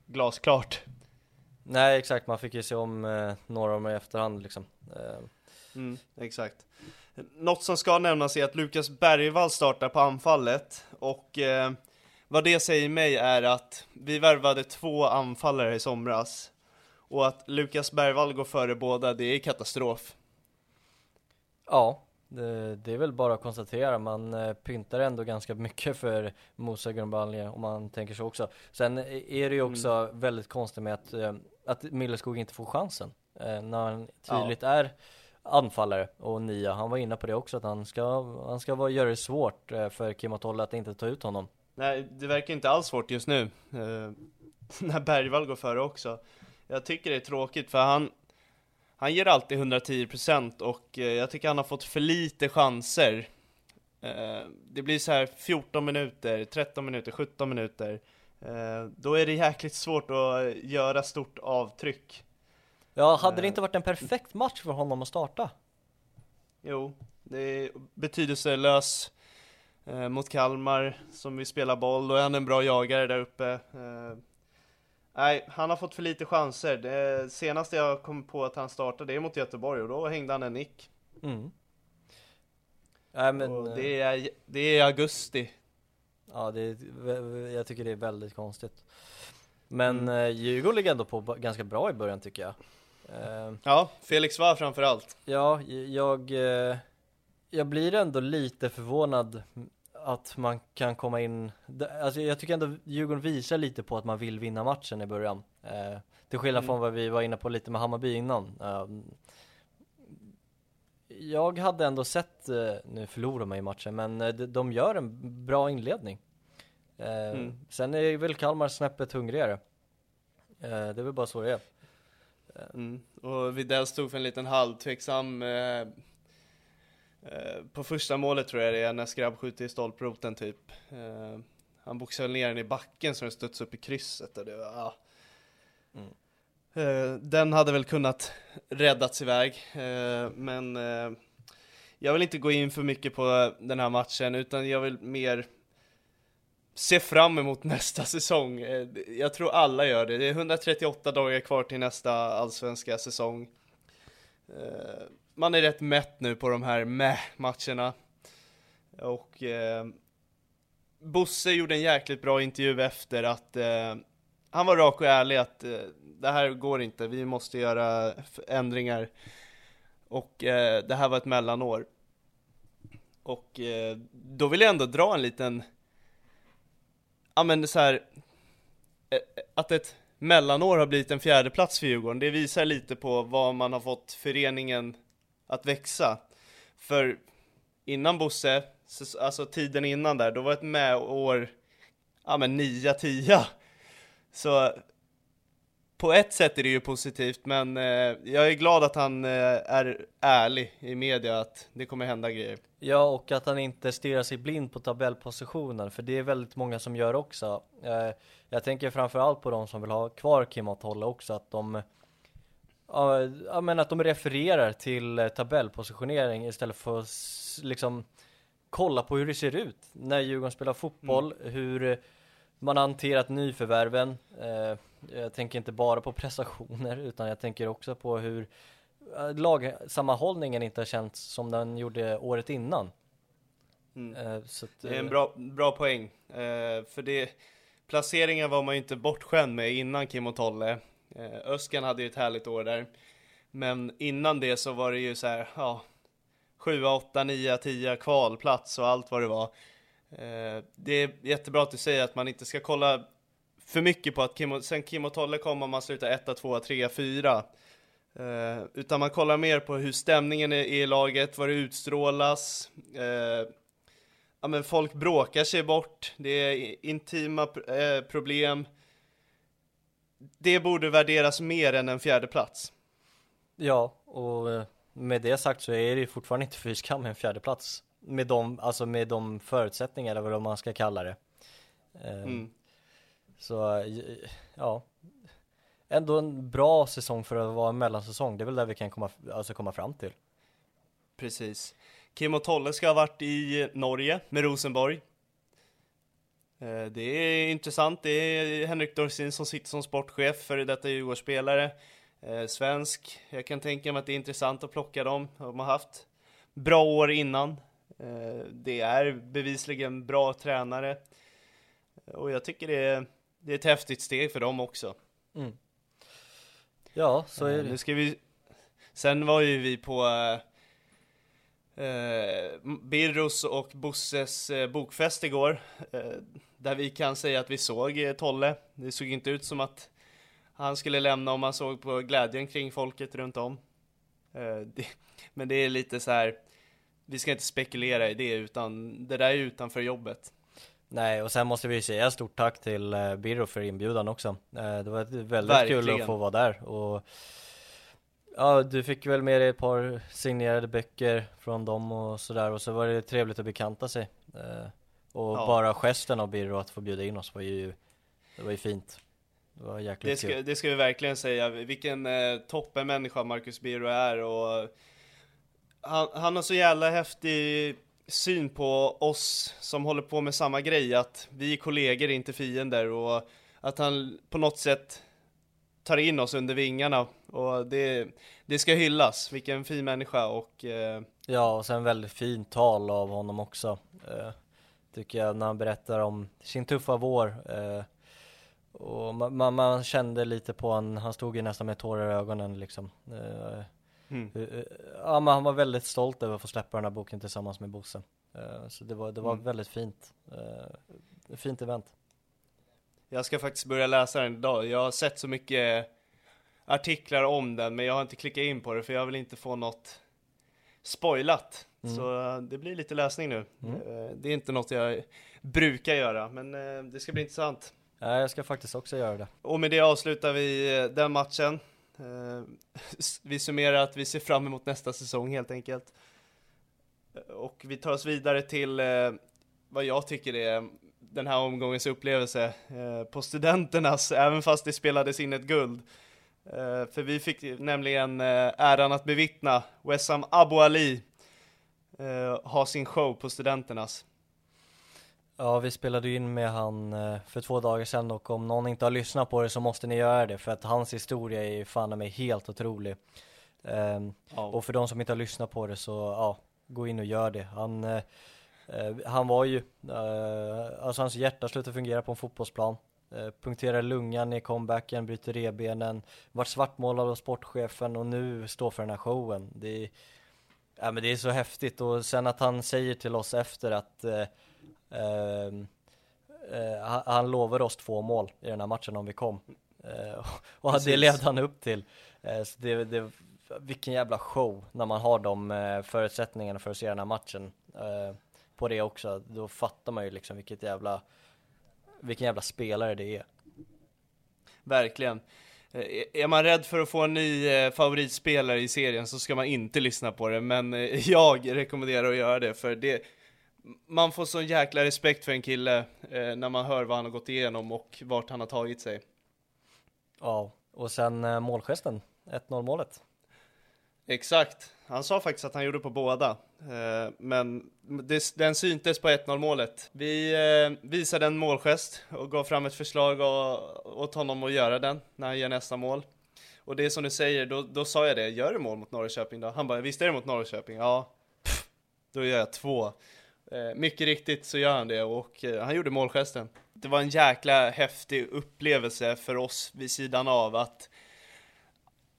glasklart. Nej exakt, man fick ju se om eh, några av dem i efterhand liksom. Eh, Mm, exakt. Något som ska nämnas är att Lukas Bergvall startar på anfallet och eh, vad det säger mig är att vi värvade två anfallare i somras och att Lukas Bergvall går före båda, det är katastrof. ja, det, det är väl bara att konstatera, man eh, pyntar ändå ganska mycket för Musa Grönbalje om man tänker så också. Sen är det ju också väldigt konstigt med att, eh, att Milleskog inte får chansen. Eh, när han tydligt är anfallare och nia, han var inne på det också att han ska, han ska vara, göra det svårt eh, för Kim och Tolle att inte ta ut honom. Nej, det verkar inte alls svårt just nu. Eh, när Bergvall går före också. Jag tycker det är tråkigt för han, han ger alltid 110% och eh, jag tycker han har fått för lite chanser. Eh, det blir så här 14 minuter, 13 minuter, 17 minuter. Eh, då är det jäkligt svårt att göra stort avtryck. Ja, hade det Eh. inte varit en perfekt match för honom att starta? Jo, det är betydelselös eh, mot Kalmar som vill spela boll, och är han en bra jagare där uppe. Eh, nej, han har fått för lite chanser. Det senaste jag kom på att han startade, det är mot Göteborg, och då hängde han en nick. Mm. Nej men, och det, är, det är augusti. Ja, det är, jag tycker det är väldigt konstigt. Men Mm. Djurgården ligger ändå på ganska bra i början tycker jag. Eh, Ja, Felix var framför allt. ja, jag, eh, jag blir ändå lite förvånad att man kan komma in, alltså jag tycker ändå Djurgården visar lite på att man vill vinna matchen i början. Eh, till skillnad Mm. från vad vi var inne på lite med Hammarby innan. Eh, jag hade ändå sett, eh, nu förlorar man i matchen, men eh, de, gör en bra inledning. Eh, Mm. Sen är väl Kalmar snäppet hungrigare. Det är väl bara så det är. Mm. Och Widell stod för en liten halvtveksam eh, eh, På första målet tror jag det är, när Skrabb skjuter i stolproten typ eh, Han boxar ner den i backen så den studsar upp i krysset och det var, ah. eh, Den hade väl kunnat räddats iväg, eh, men Jag vill inte gå in för mycket på den här matchen utan jag vill mer se fram emot nästa säsong. Eh, jag tror alla gör det. Det är 138 dagar kvar till nästa allsvenska säsong. Eh, man är rätt mätt nu på de här med-matcherna. Och eh, Bosse gjorde en jäkligt bra intervju efter att eh, han var rak och ärlig att eh, det här går inte, vi måste göra ändringar. Och eh, det här var ett mellanår. Och eh, då vill jag ändå dra en liten ja men så här eh, eh, att ett mellanår har blivit en fjärde plats för Djurgården, det visar lite på vad man har fått föreningen att växa. För innan Bosse, alltså tiden innan där, då var ett med år, ja men 9 10 Så på ett sätt är det ju positivt, men eh, jag är glad att han eh, är ärlig i media att det kommer hända grejer. Ja, och att han inte stirrar sig blind på tabellpositionen, för det är väldigt många som gör också. Eh, jag tänker framförallt på de som vill ha kvar Kim Tolle också, att de Ja, men att de refererar till eh, tabellpositionering istället för att liksom kolla på hur det ser ut när Djurgården spelar fotboll, mm. hur man har hanterat nyförvärven. Eh, jag tänker inte bara på prestationer utan jag tänker också på hur lagsammanhållningen inte har känts som den gjorde året innan. Mm. Eh, att, det är en bra, bra poäng. för det, placeringen var man ju inte bortskämd med innan Kim och Tolle. Öskan hade ju ett härligt år där. Men innan det så var det ju så här, ja, 7, 8, 9, 10 kvalplats och allt vad det var. Det är jättebra att du säger att man inte ska kolla för mycket på att Kim, sen Kim och Tolle kom och man slutar 1, 2, 3, 4. Uh, utan man kollar mer på hur stämningen är i laget, vad det utstrålas. Uh, ja, men folk bråkar sig bort, det är intima uh, problem. Det borde värderas mer än en fjärde plats. Ja, och eh, med det sagt så är det fortfarande inte fy skam en fjärde plats med de, alltså med de förutsättningar eller vad man ska kalla det. Mm. Så ja, ändå en bra säsong för att vara en mellansäsong. Det är väl där vi kan komma, alltså komma fram till. Precis. Kim och Tolle ska ha varit i Norge med Rosenborg. Eh, det är intressant. Det är Henrik Dorsin som sitter som sportchef, för detta Djurgårdsspelare. Eh, svensk. Jag kan tänka mig att det är intressant att plocka dem. De har haft bra år innan. Eh, det är bevisligen bra tränare. Och jag tycker det är det är ett häftigt steg för dem också. Mm. Ja, så är det. Nu ska vi... Sen var ju vi på eh, Birros och Bosses eh, bokfest igår. Eh, där vi kan säga att vi såg eh, Tolle. Det såg inte ut som att han skulle lämna om man såg på glädjen kring folket runt om. Eh, men det är lite så här. vi ska inte spekulera i det utan det där är utanför jobbet. Nej, och sen måste vi säga stort tack till eh, Birro för inbjudan också. Eh, det var väldigt Verkligen. kul att få vara där och Ja, du fick väl med dig ett par signerade böcker från dem och sådär och så var det trevligt att bekanta sig. Eh, och ja. bara gesten av Birro att få bjuda in oss var ju, det var ju fint. Det var jäkligt det ska, kul. Det ska vi verkligen säga, vilken eh, toppenmänniska Marcus Birro är och han, han har så jävla häftig syn på oss som håller på med samma grej, att vi är kollegor, inte fiender och att han på något sätt tar in oss under vingarna. Och det, det ska hyllas, vilken fin människa och eh... Ja, och sen väldigt fint tal av honom också. Eh, Tycker jag, när han berättar om sin tuffa vår. Eh, Och man, man, man, kände lite på honom, han stod ju nästan med tårar i ögonen liksom. Eh, Mm. Eh, eh, ja, men han var väldigt stolt över att få släppa den här boken tillsammans med Bosse. Eh, så det var, det var mm. väldigt fint. Fint event. Jag ska faktiskt börja läsa den idag. Jag har sett så mycket artiklar om den, men jag har inte klickat in på det för jag vill inte få något spoilat. Mm. Så det blir lite läsning nu. Mm. Det är inte något jag brukar göra, men det ska bli intressant. Ja, jag ska faktiskt också göra det. Och med det avslutar vi den matchen. Eh, vi summerar att vi ser fram emot nästa säsong helt enkelt. Eh, och vi tar oss vidare till eh, vad jag tycker är den här omgångens upplevelse eh, på studenternas, även fast det spelades in ett guld. Eh, för vi fick nämligen eh, äran att bevittna Wessam Abu Ali ha sin show på studenternas. Ja, vi spelade in med han eh, för två dagar sedan och om någon inte har lyssnat på det så måste ni göra det för att hans historia är ju fan mig helt otrolig. Um, ja. Och för de som inte har lyssnat på det så, ja, gå in och gör det. Han, uh, han var ju, uh, alltså hans hjärta slutade fungera på en fotbollsplan. Uh, punkterar lungan i comebacken, bryter revbenen, vart svartmålad av sportchefen och nu står för den här showen. Det är, ja, men det är så häftigt och sen att han säger till oss efter att Ehm, eh, han lovade oss två mål i den här matchen om vi kom. Eh, och Precis. det levde han upp till. Eh, så det, det, vilken jävla show när man har de förutsättningarna för att se den här matchen. på det också, då fattar man ju liksom vilket jävla, vilken jävla spelare det är. Verkligen. Eh, Är man rädd för att få en ny eh, favoritspelare i serien så ska man inte lyssna på det, men eh, jag rekommenderar att göra det för det man får sån jäkla respekt för en kille eh, när man hör vad han har gått igenom och vart han har tagit sig. Ja, och sen eh, målgesten, 1-0 målet. Exakt, han sa faktiskt att han gjorde på båda, eh, men det, den syntes på 1-0 målet. Vi eh, visade en målgest och gav fram ett förslag och, åt honom att göra den när han gör nästa mål. Och det är som du säger, då, då sa jag det, gör du mål mot Norrköping då? Han bara, visst är det mot Norrköping? Ja, Pff, då gör jag två. Eh, mycket riktigt så gör han det och eh, han gjorde målgesten. Det var en jäkla häftig upplevelse för oss vid sidan av att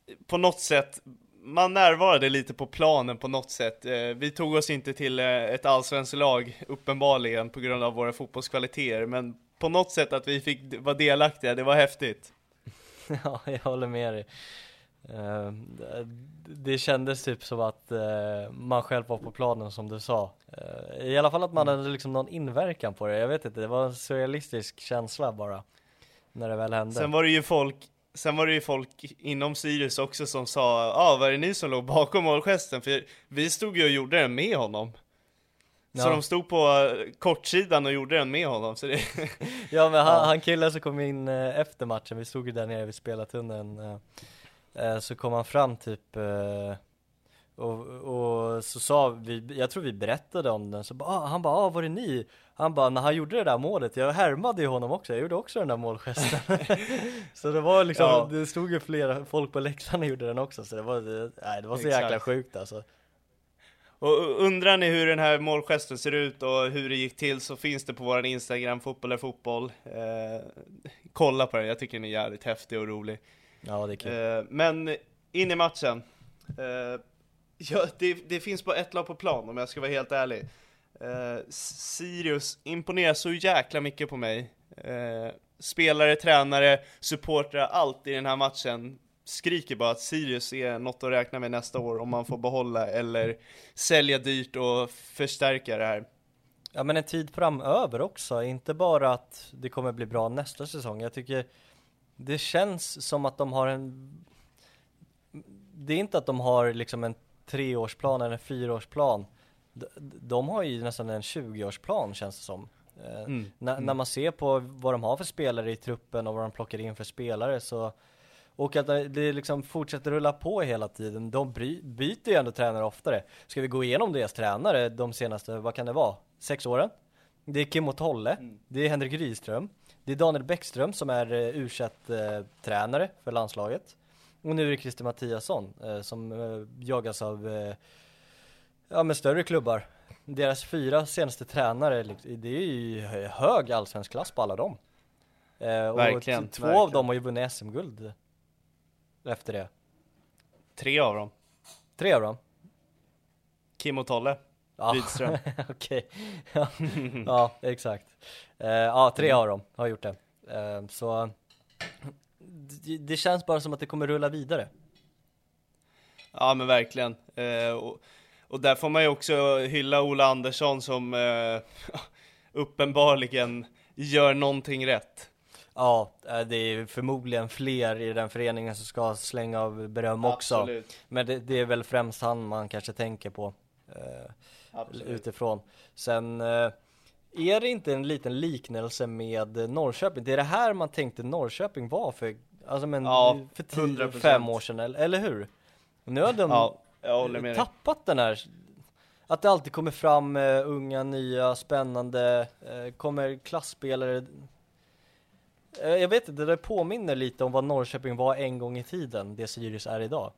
eh, på något sätt man närvarade lite på planen på något sätt. Vi tog oss inte till ett allsvenskt lag uppenbarligen på grund av våra fotbollskvaliteter, men på något sätt att vi fick vara delaktiga, det var häftigt. Ja, jag håller med dig. Eh, Det kändes typ som att eh, man själv var på planen som du sa. Eh, I alla fall att man hade liksom någon inverkan på det. Jag vet inte, det var en surrealistisk känsla bara. När det väl hände. Sen var det ju folk Sen var det ju folk inom Sirius också som sa, ja ah, var det ni som låg bakom målgesten? För vi stod ju och gjorde den med honom. Så Ja. de stod på kortsidan och gjorde den med honom, så det... Ja men han, Ja. han killen som kom in efter matchen, vi stod ju där nere vid spelartunneln Så kom han fram typ eh, och, och så sa vi, jag tror vi berättade om den, så ba, ah, han bara ah, var det ni? Han bara, när han gjorde det där målet, jag härmade ju honom också, jag gjorde också den där målgesten Så det var liksom, Ja. det stod ju flera folk på läktaren och gjorde den också, så det var, det, nej, det var så Exakt. jäkla sjukt alltså Och undrar ni hur den här målgesten ser ut och hur det gick till så finns det på våran Instagram, fotboll är fotboll. Eh, kolla på den, jag tycker den är jävligt häftig och rolig. Ja det är kul Eh, men in i matchen. Eh, ja, det, det finns bara ett lag på plan om jag ska vara helt ärlig. Eh, Sirius imponerar så jäkla mycket på mig. Eh, spelare, tränare, supportrar, allt i den här matchen skriker bara att Sirius är något att räkna med nästa år om man får behålla eller sälja dyrt och förstärka det här. Ja men en tid framöver också, inte bara att det kommer bli bra nästa säsong. Jag tycker det känns som att de har en Det är inte att de har liksom en treårsplan eller en fyraårsplan. De, de har ju nästan en 20-årsplan känns det som. Eh, Mm. När, när man ser på vad de har för spelare i truppen och vad de plockar in för spelare så och att det liksom fortsätter rulla på hela tiden. De bry, byter ju ändå tränare oftare. Ska vi gå igenom deras tränare de senaste, vad kan det vara? Sex åren? Det är Kim och Tolle, det är Henrik Rydström, det är Daniel Bäckström som är uh, u eh, tränare för landslaget. Och nu är det Christer Mattiasson eh, som eh, jagas av eh, ja, med större klubbar. Deras fyra senaste tränare, det är ju hög allsvensk klass på alla dem. Eh, och Verkligen, två av verkligen. dem har ju vunnit SM-guld efter det. Tre av dem. Tre av dem? Kim och Tolle. Ja, Rydström. okej. ja, ja, exakt. Eh, ja, tre Mm. av dem har gjort det. Eh, så det, det känns bara som att det kommer rulla vidare. Ja men verkligen. Eh, och, och där får man ju också hylla Ola Andersson som uppenbarligen gör någonting rätt. Ja, det är förmodligen fler i den föreningen som ska slänga av beröm också. Absolut. Men det, det är väl främst han man kanske tänker på Absolut. utifrån. Sen eh, är det inte en liten liknelse med Norrköping? Det är det här man tänkte Norrköping var för, alltså men Ja, för 100%. 10-5 år sedan, eller, eller hur? Nu har de Ja, tappat den här att det alltid kommer fram eh, unga, nya, spännande, eh, kommer klassspelare Eh, Jag vet inte, det där påminner lite om vad Norrköping var en gång i tiden, det Sirius är idag.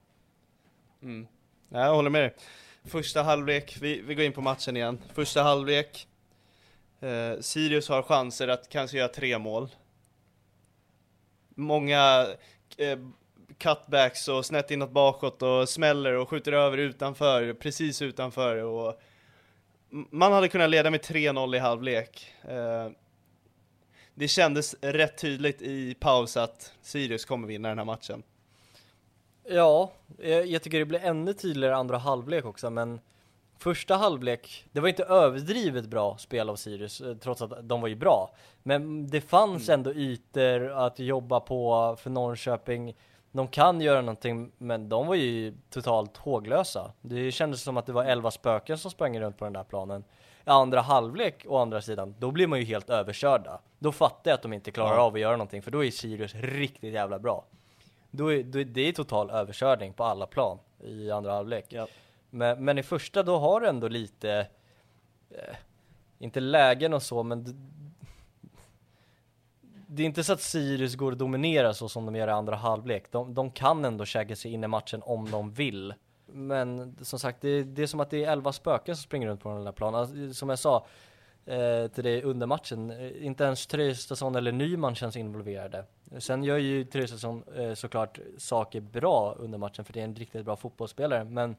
Mm. Ja, jag håller med dig. Första halvlek, vi, vi går in på matchen igen. Första halvlek, eh, Sirius har chanser att kanske göra tre mål. Många eh, cutbacks och snett inåt bakåt och smäller och skjuter över utanför, precis utanför och man hade kunnat leda med 3-0 i halvlek. Eh, det kändes rätt tydligt i paus att Sirius kommer vinna den här matchen. Ja, jag, tycker det blir ännu tydligare andra halvlek också, men första halvlek, det var inte överdrivet bra spel av Sirius, eh, trots att de var ju bra. Men det fanns Mm. ändå ytor att jobba på för Norrköping. De kan göra någonting, men de var ju totalt håglösa. Det kändes som att det var elva spöken som sprang runt på den där planen. I andra halvlek, å andra sidan, då blir man ju helt överkörda. Då fattar jag att de inte klarar av att göra någonting, för då är Sirius riktigt jävla bra. Då är, då är det är total överkörning på alla plan i andra halvlek. Ja. Men, men i första då har du ändå lite, eh, inte lägen och så, men d- det är inte så att Sirius går att dominera så som de gör i andra halvlek. De, de kan ändå käka sig in i matchen om de vill. Men som sagt, det, det är som att det är elva spöken som springer runt på den där planen. Alltså, som jag sa eh, till dig under matchen, eh, inte ens Traustason eller Nyman känns involverade. Sen gör ju Traustason eh, såklart saker bra under matchen, för det är en riktigt bra fotbollsspelare, men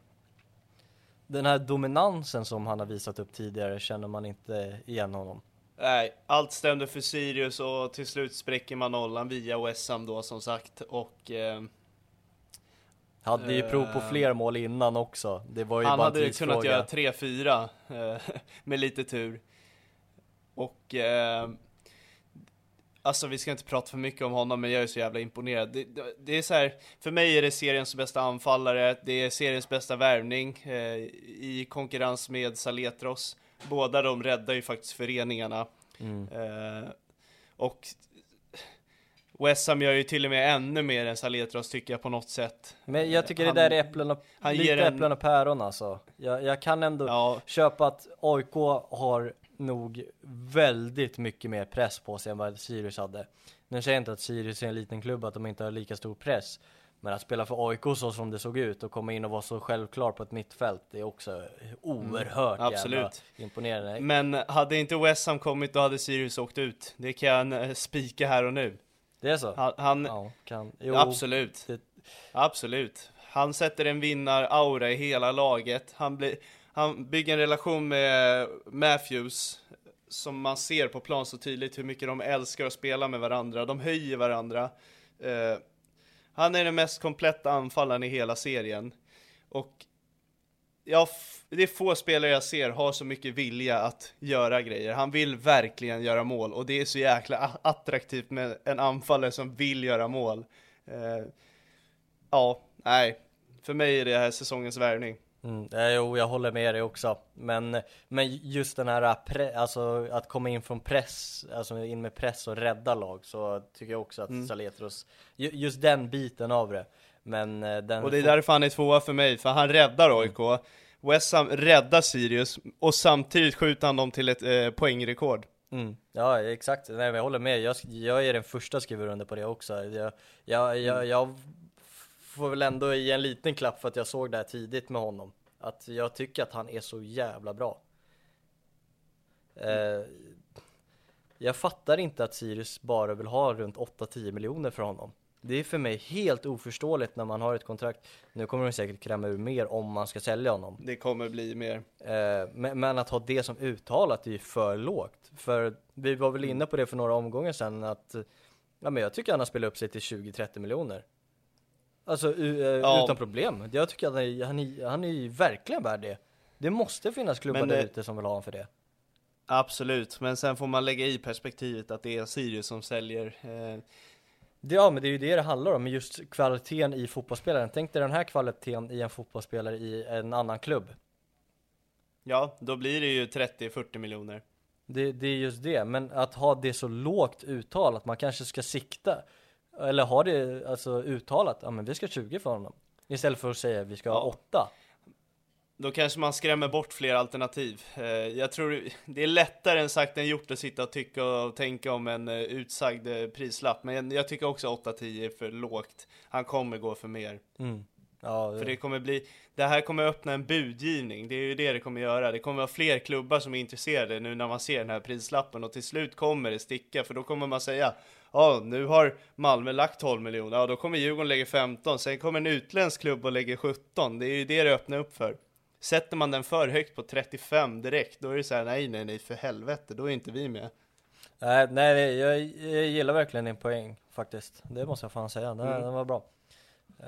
den här dominansen som han har visat upp tidigare känner man inte igen honom. Nej, allt stämde för Sirius och till slut spräcker man nollan via West Ham då som sagt och eh, Hade ju prov på Eh, fler mål innan också. Det var ju han bara hade kunnat göra 3-4 eh, med lite tur. Och eh, Alltså vi ska inte prata för mycket om honom men jag är så jävla imponerad. Det, det, det är så här, för mig är det seriens bästa anfallare, det är seriens bästa värvning eh, i konkurrens med Saletros. Båda de räddar ju faktiskt föreningarna. Mm. Eh, och West Ham gör ju till och med ännu mer än Saletros tycker jag på något sätt. Men jag tycker Han- det där är äpplen och, han lite ger en- äpplen och päron alltså. Jag, jag kan ändå Ja, köpa att AIK har nog väldigt mycket mer press på sig än vad Sirius hade. Nu säger jag inte att Sirius är en liten klubb, att de inte har lika stor press. Men att spela för AIK så som det såg ut och komma in och vara så självklar på ett mittfält, det är också oerhört jävla absolut. imponerande. Men hade inte West Ham kommit då hade Sirius åkt ut. Det kan jag eh, spika här och nu. Det är så? Han, han Ja, kan. Jo, absolut. det- Absolut. Han sätter en vinnar-aura i hela laget. Han, blir, han bygger en relation med Matthews som man ser på plan så tydligt hur mycket de älskar att spela med varandra. De höjer varandra. Eh, han är den mest kompletta anfallaren i hela serien. Och ja, det är få spelare jag ser har så mycket vilja att göra grejer. Han vill verkligen göra mål och det är så jäkla attraktivt med en anfallare som vill göra mål. Eh, ja, nej. För mig är det här säsongens värvning. Mm, eh, jo, jag håller med dig också. Men, men just den här pre- alltså att komma in från press, alltså in med press och rädda lag, så tycker jag också att Mm. Saletros, ju- just den biten av det. Men eh, den Och det är därför han är tvåa för mig, för han räddar AIK. West Ham räddar Sirius och samtidigt skjuter han dem till ett eh, poängrekord. Mm. Ja, exakt. Nej, men jag håller med. Jag, jag är den första skriva under på det också. Jag, jag, Mm. jag, jag får väl ändå ge en liten klapp för att jag såg det här tidigt med honom. Att jag tycker att han är så jävla bra. Eh, jag fattar inte att Sirius bara vill ha runt 8-10 miljoner för honom. Det är för mig helt oförståeligt när man har ett kontrakt. Nu kommer de säkert kräma ur mer om man ska sälja honom. Det kommer bli mer. Eh, men, men att ha det som uttalat är ju för lågt. För vi var väl inne på det för några omgångar sedan att Ja men jag tycker han har spelat upp sig till 20-30 miljoner. Alltså eh, Ja. utan problem. Jag tycker att han är, han är, han är ju verkligen värd det. Det måste finnas klubbar Men, där eh, ute som vill ha honom för det. Absolut, men sen får man lägga i perspektivet att det är Sirius som säljer. Eh, Det, ja men det är ju det det handlar om, just kvaliteten i fotbollsspelaren. Tänk dig den här kvaliteten i en fotbollsspelare i en annan klubb. ja, då blir det ju 30-40 miljoner. Det, det är just det, men att ha det så lågt uttalat, man kanske ska sikta Eller ha det alltså uttalat, ja men vi ska 20 för honom Istället för att säga vi ska ha Ja. 8 Då kanske man skrämmer bort fler alternativ. Eh, jag tror det är lättare än sagt än gjort att sitta och tycka och tänka om en eh, utsagd eh, prislapp. Men jag tycker också 8-10 är för lågt. Han kommer gå för mer. mm. Ja, För det kommer bli, det här kommer öppna en budgivning, det är ju det det kommer göra. Det kommer vara fler klubbar som är intresserade nu när man ser den här prislappen och till slut kommer det sticka för då kommer man säga Ja, nu har Malmö lagt 12 miljoner, ja då kommer Djurgården lägga 15, sen kommer en utländsk klubb och lägger 17. Det är ju det det öppnar upp för. Sätter man den för högt på 35 direkt, då är det så här, nej nej nej för helvete, då är inte vi med. Nej, nej jag, jag gillar verkligen din poäng faktiskt Det måste jag fan säga, den, Mm. den var bra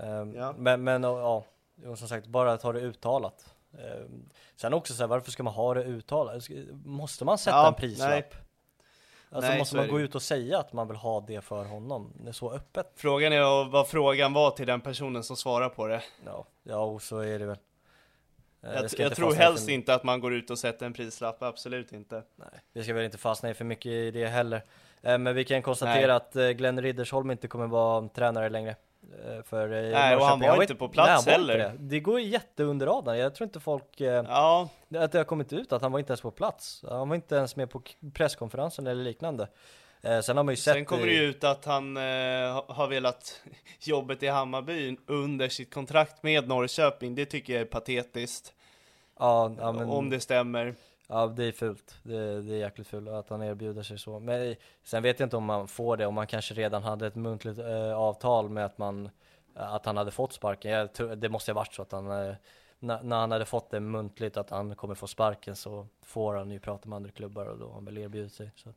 Ehm, Ja. Men, men och, ja, jo, som sagt, bara ta det uttalat Eh, sen också så här, varför ska man ha det uttalat? Måste man sätta Ja, en prislapp? nej. Alltså Nej, måste man det gå ut och säga att man vill ha det för honom? Det är så öppet? Frågan är vad frågan var till den personen som svarar på det. Ja, ja och så är det väl. Eh, Jag, det ska jag tror helst för- inte att man går ut och sätter en prislapp, absolut inte. Nej, vi ska väl inte fastna i för mycket i det heller. Eh, Men vi kan konstatera Nej. att eh, Glenn Riddersholm inte kommer vara tränare längre. Eh, För eh, Nej, och han var Jag inte på nej, plats inte heller. Det. det går ju jätte under radarn. Jag tror inte folk, eh, Ja, att det har kommit ut att han var inte ens på plats. Han var inte ens med på presskonferensen eller liknande. Sen har man ju sett sen kommer det ju ut att han eh, ha- har velat jobbet i Hammarby under sitt kontrakt med Norrköping. Det tycker jag är patetiskt. Ja, ja, men, Om det stämmer ja, det är fult. Det, det är jäkligt fult att han erbjuder sig så. Men sen vet jag inte om man får det, om man kanske redan hade ett muntligt eh, avtal med att man eh, att han hade fått sparken. Jag tror, det måste ha varit så att han eh, när, när han hade fått det muntligt att han kommer få sparken så får han ju prata med andra klubbar och då har han väl erbjudit sig. Så.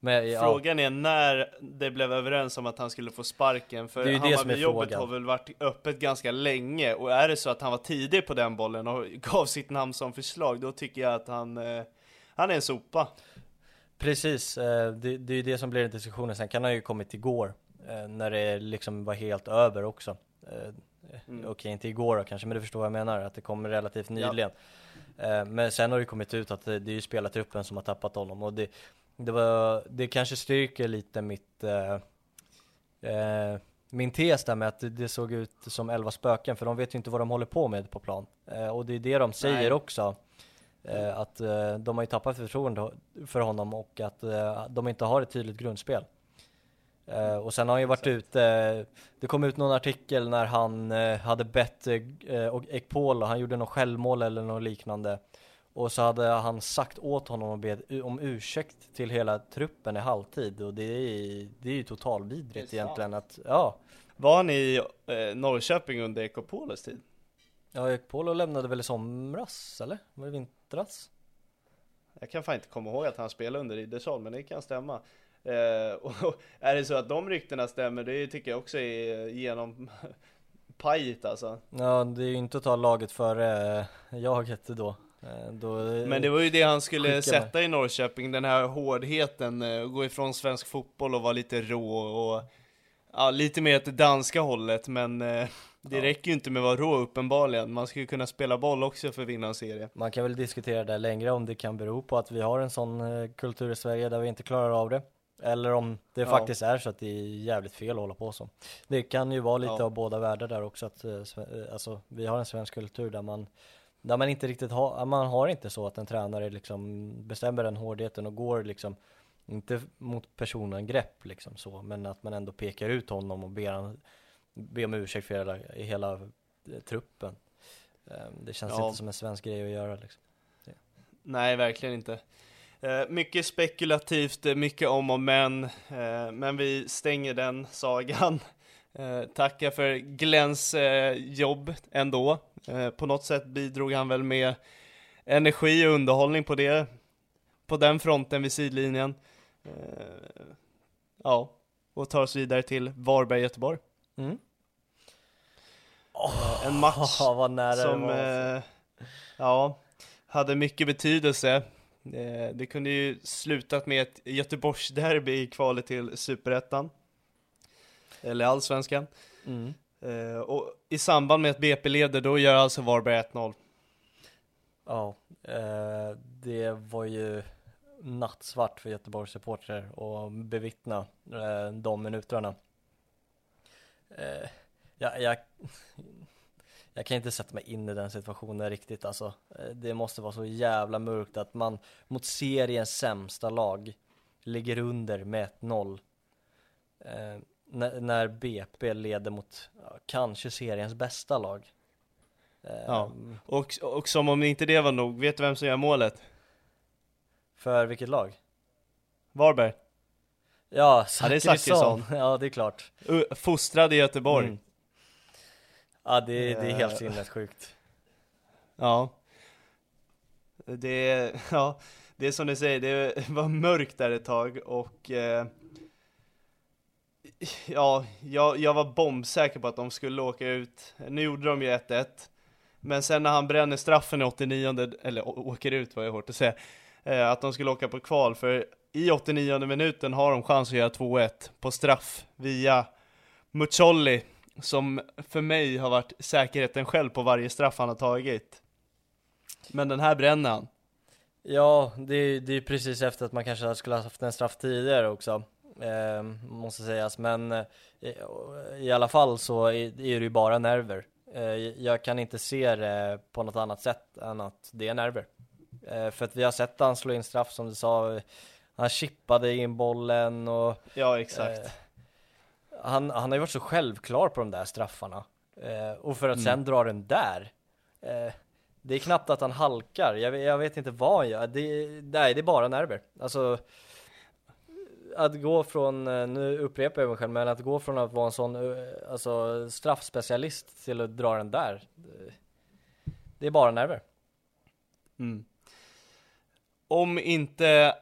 Men ja, Frågan är när det blev överens om att han skulle få sparken. För Hammarbyjobbet har väl varit öppet ganska länge. Och är det så att han var tidig på den bollen och gav sitt namn som förslag, då tycker jag att han, eh, han är en sopa. Precis, eh, det, det är ju det som blir en diskussion. Sen kan han ju kommit igår, eh, när det liksom var helt över också. Mm. Okej, inte igår då kanske, men du förstår vad jag menar, att det kom relativt nyligen. Eh, Men sen har det kommit ut att det, det är ju spelartruppen som har tappat honom och det, det var, det kanske styrker lite mitt, eh, eh, min tes där med att det, såg ut som elva spöken, för de vet ju inte vad de håller på med på plan. Eh, Och det är det de säger Nej. också. Eh, att eh, de har ju tappat förtroende för honom och att eh, de inte har ett tydligt grundspel. Eh, och sen har han ju varit ute, det kom ut någon artikel när han eh, hade bett eh, och Ekpol, han gjorde något självmål eller något liknande. Och så hade han sagt åt honom att be om ursäkt till hela truppen i halvtid och det är, det är ju totalvidrigt egentligen att, ja. Var han i eh, Norrköping under Ekopolos tid? Ja, Ekpolo lämnade väl i somras, eller? Var det vintras? Jag kan fan inte komma ihåg att han spelade under Riddersholm, men det kan stämma. Eh, och är det så att de ryktena stämmer, det tycker jag också är genom pajigt alltså. Ja, det är ju inte att ta laget före eh, jaget då. Eh, Men det var ju det han skulle sätta i Norrköping, den här hårdheten, eh, gå ifrån svensk fotboll och vara lite rå och ja, lite mer åt det danska hållet, men eh, det räcker ju inte med att vara rå uppenbarligen. Man ska ju kunna spela boll också för att vinna en serie. Man kan väl diskutera det längre om det kan bero på att vi har en sån eh, kultur i Sverige där vi inte klarar av det. Eller om det Ja. faktiskt är så att det är jävligt fel att hålla på så. Det kan ju vara lite Ja. av båda världar där också att eh, alltså, vi har en svensk kultur där man där man inte riktigt har, man har inte så att en tränare liksom bestämmer den hårdheten och går liksom inte mot personangrepp liksom så, men att man ändå pekar ut honom och ber, han, ber om ursäkt för hela, i hela eh, truppen. Eh, Det känns Ja. inte som en svensk grej att göra liksom. Nej, verkligen inte. Eh, mycket spekulativt, eh, mycket om och men, men vi stänger den sagan. Tackar för Glens jobb ändå. Eh, på något sätt bidrog han väl med energi och underhållning på det, på den fronten vid sidlinjen. Eh, ja, och tar oss vidare till Varberg-Göteborg. Mm. Eh, en match Oh, som eh, ja, hade mycket betydelse. Eh, det kunde ju slutat med ett Göteborgsderby i kvalet till Superettan. Eller Allsvenskan. Mm. Eh, och i samband med att BP leder, då gör alltså Varberg 1-0. Ja, eh, det var ju nattsvart för Göteborgs supportrar att bevittna eh, de minuterna. Eh, jag, jag, jag kan inte sätta mig in i den situationen riktigt alltså. Eh, det måste vara så jävla mörkt att man mot seriens sämsta lag ligger under med 1-0. När, när BP leder mot ja, kanske seriens bästa lag. Ja. Och, och som om inte det var nog, vet du vem som gör målet? För vilket lag? Varberg. Ja, Zachrisson. Ja, det är klart. Fostrad i Göteborg. Mm. Ja, det, är- det är helt Eh. sinnessjukt. Ja. Det, är- ja, det är som du säger, det var mörkt där ett tag och eh, Ja, jag, jag var bombsäker på att de skulle åka ut. Nu gjorde de ju 1-1. Men sen när han bränner straffen i 89, eller åker ut var jag hårt att säga, eh, att de skulle åka på kval, för i 89 minuten har de chans att göra 2-1 på straff via Mucolli, som för mig har varit säkerheten själv på varje straff han har tagit. Men den här bränner han. Ja, det är, det är precis efter att man kanske skulle ha haft en straff tidigare också, eh, måste sägas. Men eh, i alla fall så är, det ju bara nerver. Eh, jag kan inte se det på något annat sätt än att det är nerver. Eh, för att vi har sett han slå in straff som du sa, han chippade in bollen och Ja, exakt. Eh, han, han har ju varit så självklar på de där straffarna. Eh, och för att Mm. sen dra den där. Det är knappt att han halkar, jag, vet- jag vet inte vad han gör. Det, nej, det är bara nerver. Alltså, att gå från, eh, nu upprepar jag mig själv, men att gå från att vara en sån eh, alltså, straffspecialist till att dra den där. det- Det är bara nerver. Mm. Om inte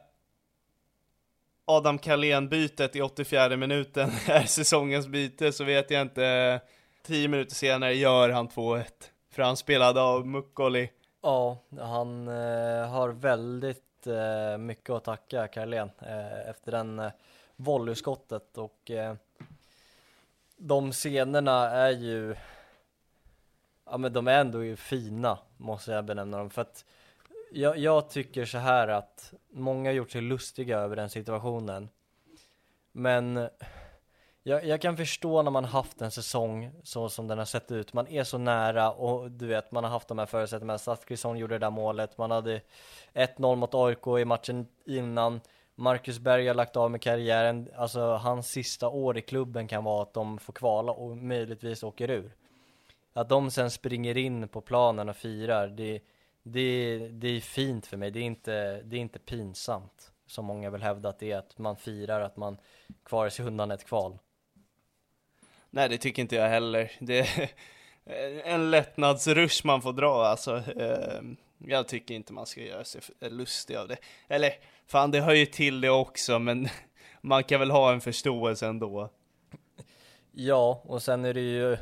Adam Carlén-bytet i 84 minuten är säsongens byte så vet jag inte. 10 minuter senare gör han 2-1. För han spelade av Mukkoli. Ja, han eh, har väldigt eh, mycket att tacka Karlén eh, efter den eh, volleyskottet. Och eh, de scenerna är ju ja men de är ändå ju fina måste jag benämna dem. För att jag, jag tycker så här att många har gjort sig lustiga över den situationen. Men jag, jag kan förstå när man haft en säsong så som den har sett ut. Man är så nära och du vet, man har haft de här förutsättningarna. Zachrisson gjorde det där målet. Man hade 1-0 mot AIK i matchen innan. Marcus Berg har lagt av med karriären. Alltså hans sista år i klubben kan vara att de får kvala och möjligtvis åker ur. Att de sen springer in på planen och firar, det, det, det är fint för mig. Det är, inte, det är inte pinsamt, som många vill hävda att det är. Att man firar att man kvarar sig undan ett kval. Nej, det tycker inte jag heller. Det är en lättnadsrush man får dra alltså. Ehm, jag tycker inte man ska göra sig lustig av det. Eller, fan det hör ju till det också, men man kan väl ha en förståelse ändå. Ja, och sen är det ju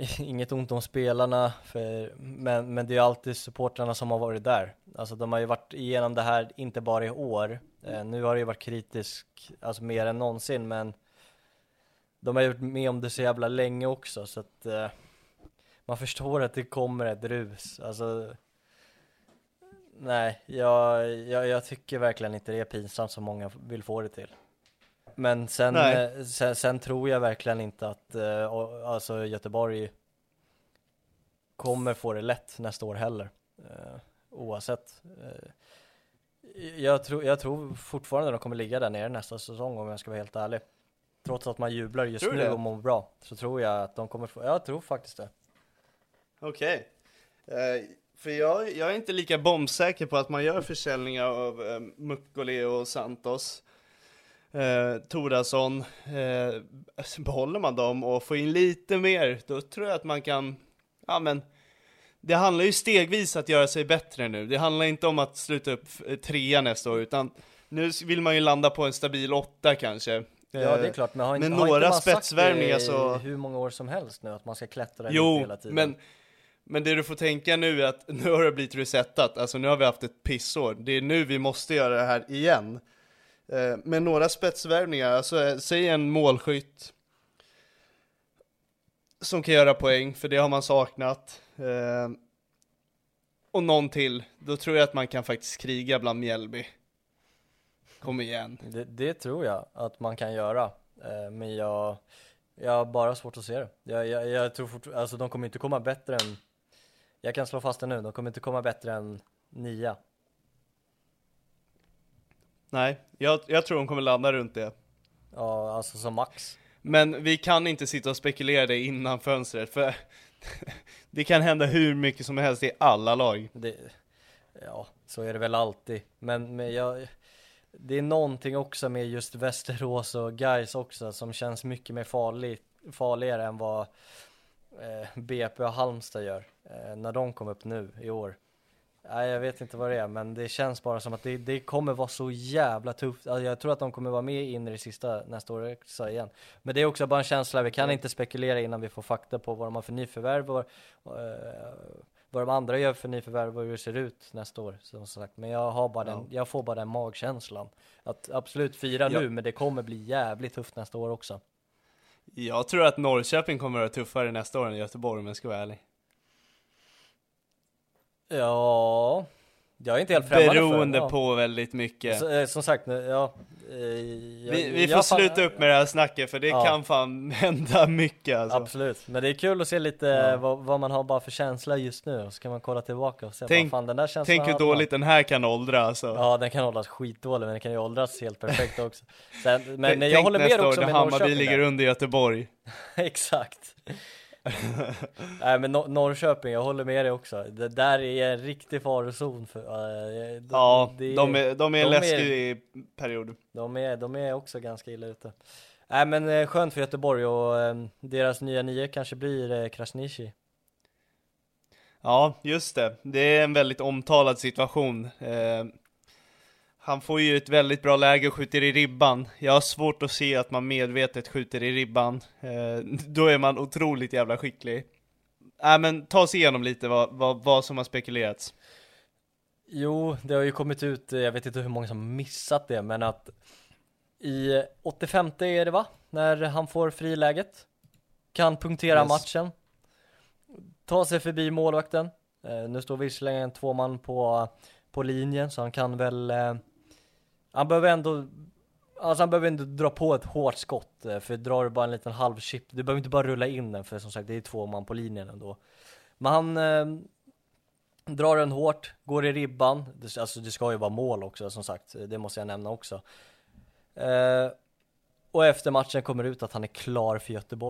inget ont om spelarna, för, men, men det är alltid supportrarna som har varit där. Alltså de har ju varit igenom det här, inte bara i år. Eh, nu har det ju varit kritisk, alltså mer än någonsin, men de har gjort med om det så jävla länge också, så att eh, man förstår att det kommer ett rus. Alltså, nej, jag, jag, jag tycker verkligen inte det är pinsamt som många vill få det till. Men sen, eh, sen, sen tror jag verkligen inte att eh, alltså Göteborg kommer få det lätt nästa år heller. Eh, oavsett. Eh, jag, tror, jag tror fortfarande de kommer ligga där nere nästa säsong om jag ska vara helt ärlig. Trots att man jublar just Tror nu det? och mår bra, så tror jag att de kommer få, jag tror faktiskt det. Okej. Eh, för jag, jag är inte lika bombsäker på att man gör försäljningar av eh, Mukkoli och Santos. Eh, Torasson, eh, behåller man dem och får in lite mer, då tror jag att man kan, ja men, det handlar ju stegvis att göra sig bättre nu. Det handlar inte om att sluta upp eh, trea nästa år, utan nu vill man ju landa på en stabil åtta kanske. Ja det är Eh, klart, men har, men har några inte man sagt det i så- hur många år som helst nu att man ska klättra Jo, hela tiden? men, men det du får tänka nu är att nu har det blivit resetat, alltså nu har vi haft ett pissår. Det är nu vi måste göra det här igen. Eh, med några spetsvärvningar, alltså eh, säg en målskytt som kan göra poäng, för det har man saknat. Eh, och någon till, då tror jag att man kan faktiskt kriga bland Mjällby. Kom igen. Det, det tror jag att man kan göra, eh, men jag, jag har bara svårt att se det. Jag, jag, jag tror fort, alltså de kommer inte komma bättre än, jag kan slå fast det nu, de kommer inte komma bättre än nia. Nej, jag, jag tror de kommer landa runt det. Ja, alltså som max. Men vi kan inte sitta och spekulera det innan fönstret, för det kan hända hur mycket som helst i alla lag. Det, ja, så är det väl alltid. Men, men jag, det är någonting också med just Västerås och Gais också som känns mycket mer farlig, farligare än vad eh, BP och Halmstad gör. Eh, när de kom upp nu i år. Nej jag vet inte vad det är men det känns bara som att det, det kommer vara så jävla tufft. Alltså, jag tror att de kommer vara med in i det sista nästa år också igen. Men det är också bara en känsla, vi kan inte spekulera innan vi får fakta på vad de har för nyförvärv och eh, vad de andra gör för nyförvärv och hur det ser ut nästa år som sagt. Men jag har bara den, jag får bara den magkänslan. Att absolut fira Ja. nu men det kommer bli jävligt tufft nästa år också. Jag tror att Norrköping kommer att vara tuffare nästa år än Göteborg om jag ska vara ärlig. Ja, jag är inte helt främmande för Beroende det, ja. på väldigt mycket. Så, eh, som sagt, nu- ja. Eh, jag- vi vi får fan- sluta upp med det här snacket för det Ja. kan fan hända mycket alltså. Absolut, men det är kul att se lite Ja. vad, vad man har bara för känsla just nu och så kan man kolla tillbaka och se Tänk- vad fan den där känslan Tänk hur man. dåligt den här kan åldra alltså. Ja den kan åldras skitdåligt men den kan ju åldras helt perfekt också. Sen, men Tänk- jag håller med år också när med Hammarby ligger där. under Göteborg. Exakt. Nej men Nor- Norrköping, jag håller med dig också. Det där är en riktig farozon för uh, Ja, de är, de är en läskig period. De är, de är också ganska illa ute. Nej men eh, skönt för Göteborg och eh, deras nya nio kanske blir eh, Krasniqi. Ja, just det. Det är en väldigt omtalad situation. Han får ju ett väldigt bra läge och skjuter i ribban. Jag har svårt att se att man medvetet skjuter i ribban. Eh, då är man otroligt jävla skicklig. Nej men ta oss igenom lite vad, vad, vad som har spekulerats. Jo, det har ju kommit ut, eh, jag vet inte hur många som missat det, men att i 85 är det va? När han får friläget. Kan punktera Yes. matchen. Ta sig förbi målvakten. Eh, nu står visserligen två man på, på linjen, så han kan väl eh, han behöver ändå Alltså han behöver inte dra på ett hårt skott, eh, för drar du bara en liten halv chip, du behöver inte bara rulla in den, för som sagt det är två man på linjen ändå. Men han eh, drar den hårt, går i ribban, det, alltså det ska ju vara mål också som sagt, det måste jag nämna också. Eh, och efter matchen kommer det ut att han är klar för Göteborg.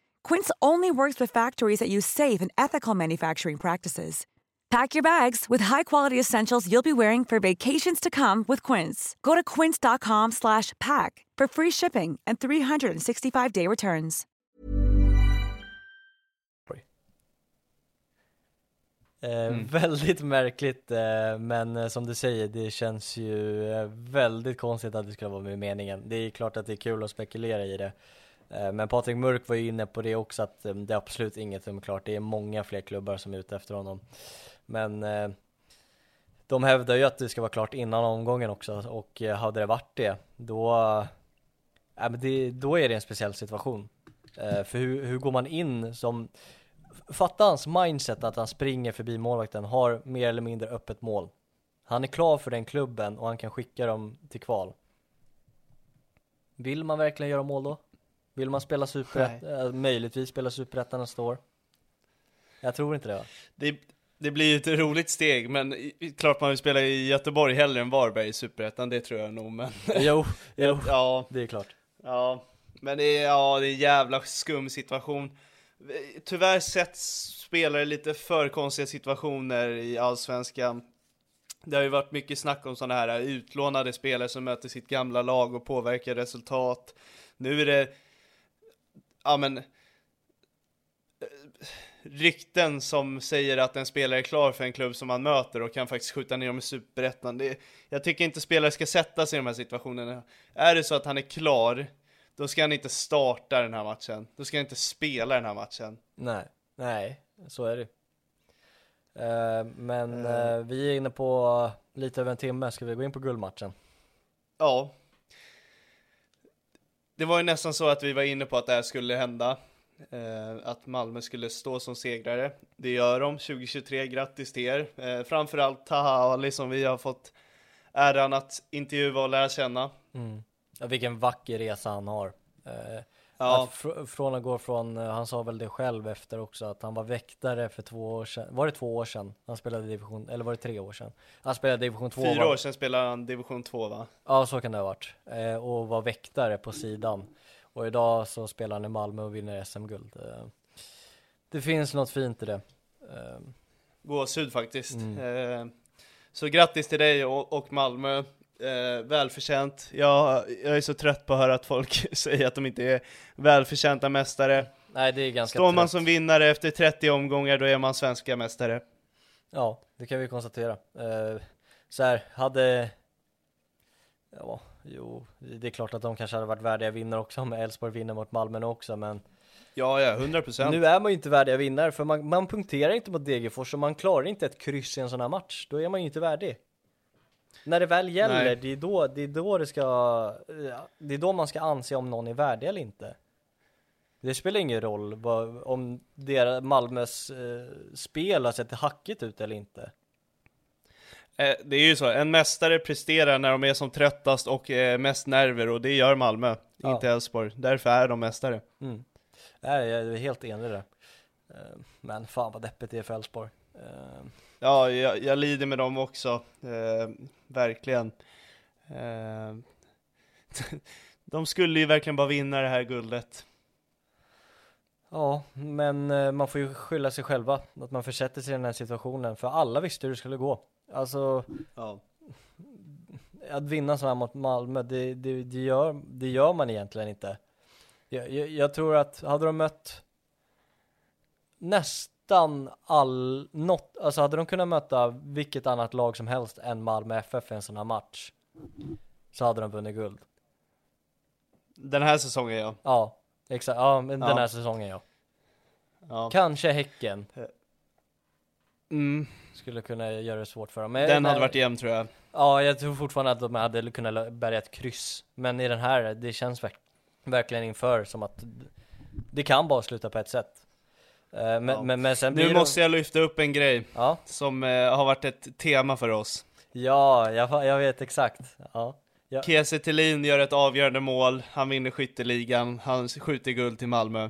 Quince only works with factories that use safe and ethical manufacturing practices. Pack your bags with high-quality essentials you'll be wearing for vacations to come with Quince. Go to quince.com slash pack for free shipping and 365-day returns. Eh, Väldigt märkligt, eh, men eh, som du säger, det känns ju eh, väldigt konstigt att det ska vara med i meningen. Det är klart att det är kul att spekulera i det. Eh, men Patrik Mörk var ju inne på det också, att eh, det är absolut inget som är klart. Det är många fler klubbar som är ute efter honom. Men eh, de hävdar ju att det ska vara klart innan omgången också, och hade det varit det, då, eh, men det, då är det en speciell situation. För hur, hur går man in som Fatta hans mindset att han springer förbi målvakten, har mer eller mindre öppet mål. Han är klar för den klubben och han kan skicka dem till kval. Vill man verkligen göra mål då? Vill man spela superettan, äh, möjligtvis spela superettan nästa år? Jag tror inte det va? Det, det blir ju ett roligt steg, men i- klart man vill spela i Göteborg hellre än Varberg i Superettan, det tror jag nog, men Jo, jo, ja, det är klart. ja, men det är, ja, det är en jävla skum situation. Tyvärr sätts spelare i lite för konstiga situationer i Allsvenskan. Det har ju varit mycket snack om sådana här utlånade spelare som möter sitt gamla lag och påverkar resultat. Nu är det ja men, eh, rykten som säger att en spelare är klar för en klubb som man möter och kan faktiskt skjuta ner dem i superettan. Det, jag tycker inte spelare ska sätta sig i de här situationerna. Är det så att han är klar, då ska han inte starta den här matchen. Då ska han inte spela den här matchen. Nej, nej, så är det. Eh, men eh, vi är inne på lite över en timme, ska vi gå in på guldmatchen? Ja. Det var ju nästan så att vi var inne på att det här skulle hända. Eh, att Malmö skulle stå som segrare. Det gör de 2023, grattis till er. Eh, framförallt Taha Ali som vi har fått äran att intervjua och lära känna. Mm. Ja, vilken vacker resa han har. Eh, Ja. att fr- från att gå från, eh, han sa väl det själv efter också, att han var väktare för två år sedan. Var det två år sedan han spelade division, eller var det tre år sedan? Han spelade division 2. Fyra var- år sedan spelade han division 2 va? Ja, så kan det ha varit. Eh, och var väktare på sidan. Och idag så spelar han i Malmö och vinner SM-guld. Eh, det finns något fint i det. Eh, Gåshud faktiskt. Mm. Eh, så grattis till dig och, och Malmö. Eh, välförtjänt. Jag, jag är så trött på att höra att folk säger att de inte är välförtjänta mästare. nej, det är ganska Står man trött. som vinnare efter 30 omgångar, då är man svenska mästare. Ja, det kan vi konstatera. Eh, så här, hade... Ja, jo, det är klart att de kanske hade varit värdiga vinnare också om Elfsborg vinner mot Malmö nu också, men Ja, ja, 100 procent. nu är man ju inte värdiga vinnare för man, man punkterar inte mot Degerfors och man klarar inte ett kryss i en sån här match. Då är man ju inte värdig. När det väl gäller, Nej. det är, då, det är då det ska, det är då man ska anse om någon är värdig eller inte. Det spelar ingen roll vad, om deras, Malmös eh, spel har sett hackigt ut eller inte. Eh, det är ju så, en mästare presterar när de är som tröttast och eh, mest nerver, och det gör Malmö, Ja. inte Elfsborg. Därför är de mästare. Mm. Nej, jag är helt enig där. Eh, Men fan vad deppigt det är för Elfsborg. Ja, jag, jag lider med dem också, eh, verkligen. Eh, de skulle ju verkligen bara vinna det här guldet. Ja, men eh, man får ju skylla sig själva att man försätter sig i den här situationen, för alla visste hur det skulle gå. Alltså, Ja. att vinna sådär mot Malmö, det, det, det, gör, det gör man egentligen inte. Jag, jag, jag tror att hade de mött nästan all, något, alltså hade de kunnat möta vilket annat lag som helst än Malmö FF i en sån här match, så hade de vunnit guld. Den här säsongen ja. Ja, exakt, ja men den Ja. här säsongen ja. ja. Kanske Häcken Mm, skulle kunna göra det svårt för dem. Men den hade varit jämn tror jag. Ja, jag tror fortfarande att de hade kunnat bärga ett kryss. Men i den här, det känns verk verkligen inför som att det kan bara sluta på ett sätt. Eh, Men, Ja. men, men sen Nu måste jag lyfta upp en grej Ja, som eh, har varit ett tema för oss. ja jag, jag vet exakt. Ja. Ja. Kiese Thelin gör ett avgörande mål, han vinner skytteligan, han skjuter guld till Malmö.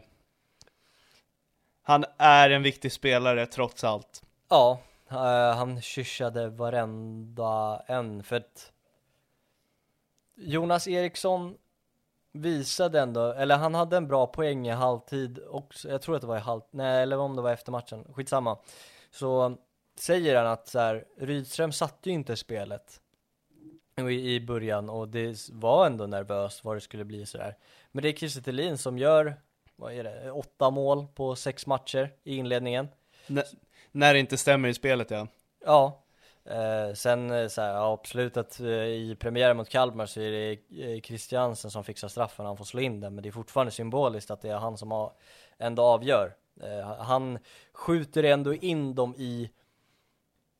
Han är en viktig spelare trots allt. Ja, eh, han kyssade varenda en för att Jonas Eriksson visade ändå, eller han hade en bra poäng i halvtid också, jag tror att det var i halv, nej eller om det var efter matchen, skitsamma. Så säger han att så här, Rydström satte ju inte spelet i, i början och det var ändå nervöst vad det skulle bli sådär. Men det är Kiese Thelin som gör, vad är det, åtta mål på sex matcher i inledningen. N- när det inte stämmer i spelet ja. Ja, eh, sen eh, så här, ja, absolut att eh, i premiären mot Kalmar så är det eh, Christiansen som fixar straffen, han får slå in den, men det är fortfarande symboliskt att det är han som har, ändå avgör. Eh, han skjuter ändå in dem i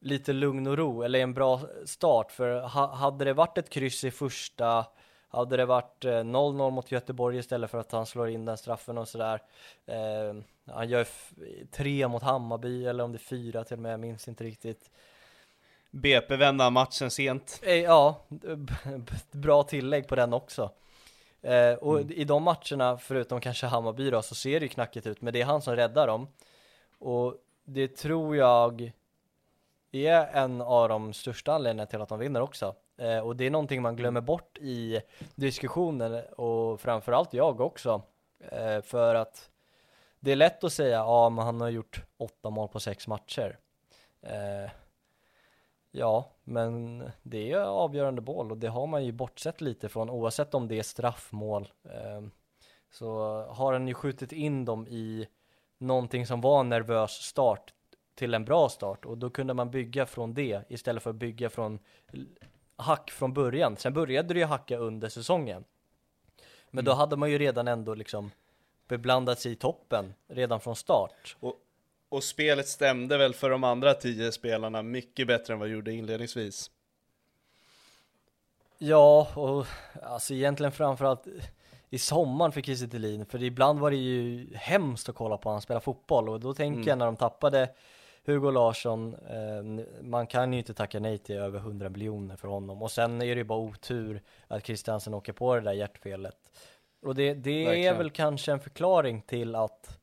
lite lugn och ro, eller en bra start, för ha, hade det varit ett kryss i första hade det varit eh, 0-0 mot Göteborg istället för att han slår in den straffen och sådär. Eh, han gör tre mot Hammarby, eller om det är fyra till och med, jag minns inte riktigt. BP vända matchen sent. Eh, ja, bra tillägg på den också. Eh, och i de matcherna, förutom kanske Hammarby då, så ser det ju knackigt ut, men det är han som räddar dem. Och det tror jag är en av de största anledningarna till att de vinner också. Eh, och det är någonting man glömmer bort i diskussionen och framförallt jag också. Eh, för att det är lätt att säga, ja men han har gjort åtta mål på sex matcher. Ja, men det är avgörande mål och det har man ju bortsett lite från oavsett om det är straffmål. Eh, så har han ju skjutit in dem i någonting som var en nervös start till en bra start och då kunde man bygga från det istället för att bygga från hack från början. Sen började det ju hacka under säsongen. Men då hade man ju redan ändå liksom beblandat sig i toppen redan från start. Och, och spelet stämde väl för de andra tio spelarna mycket bättre än vad det gjorde inledningsvis. Ja, och alltså egentligen framförallt i sommaren för Kiese Thelin, för ibland var det ju hemskt att kolla på han spela fotboll och då tänker Mm. jag när de tappade Hugo Larsson, eh, man kan ju inte tacka nej till över 100 miljoner för honom och sen är det ju bara otur att Christiansen åker på det där hjärtfelet. Och det, det är väl kanske en förklaring till att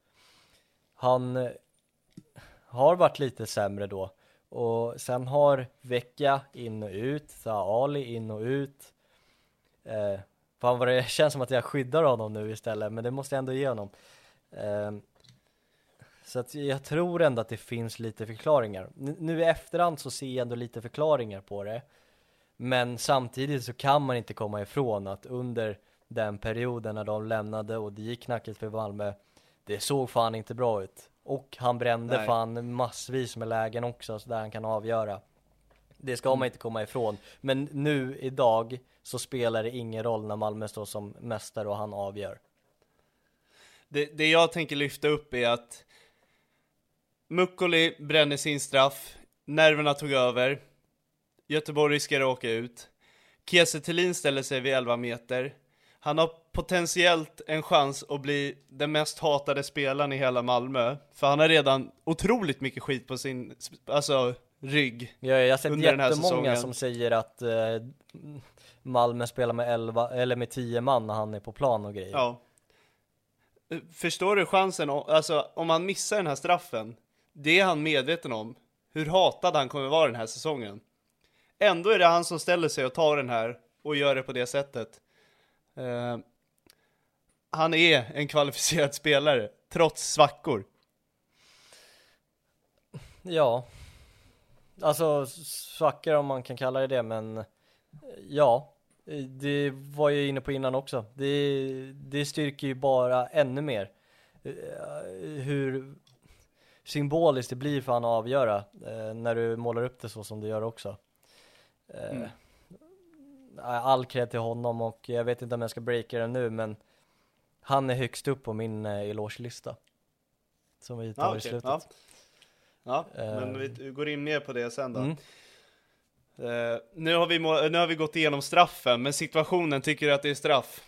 han har varit lite sämre då. Och sen har Vecchia in och ut, Zaha Ali in och ut. Eh, fan vad det känns som att jag skyddar honom nu istället, men det måste jag ändå ge honom. Eh, så att jag tror ändå att det finns lite förklaringar. N- Nu i efterhand så ser jag ändå lite förklaringar på det. Men samtidigt så kan man inte komma ifrån att under den perioden när de lämnade och det gick knackigt för Malmö, det såg fan inte bra ut. Och han brände Nej. fan massvis med lägen också så där han kan avgöra. Det ska man inte komma ifrån. Men nu idag så spelar det ingen roll när Malmö står som mästare och han avgör. Det, det jag tänker lyfta upp är att Mukkoli bränner sin straff, nerverna tog över, Göteborg riskerar att åka ut, Kiese ställer sig vid 11 meter, han har potentiellt en chans att bli den mest hatade spelaren i hela Malmö, för han har redan otroligt mycket skit på sin, alltså, rygg. Ja, jag har sett under den här jättemånga säsongen. som säger att eh, Malmö spelar med 11, eller med 10 man när han är på plan och grejer. Ja. Förstår du chansen, alltså om han missar den här straffen, det är han medveten om, hur hatad han kommer vara den här säsongen. Ändå är det han som ställer sig och tar den här och gör det på det sättet. Eh, han är en kvalificerad spelare, trots svackor. Ja, alltså svackor om man kan kalla det det, men ja, det var jag inne på innan också. Det, det styrker ju bara ännu mer eh, hur symboliskt det blir för han att avgöra eh, när du målar upp det så som du gör också. Eh, Mm. All cred till honom och jag vet inte om jag ska breaka det nu, men han är högst upp på min eh, elogelista. Som vi tar Ja, i okej, slutet. ja. Ja, Eh. men vi går in mer på det sen då. Mm. Eh, nu, har vi nu har vi gått igenom straffen, men situationen, tycker du att det är straff?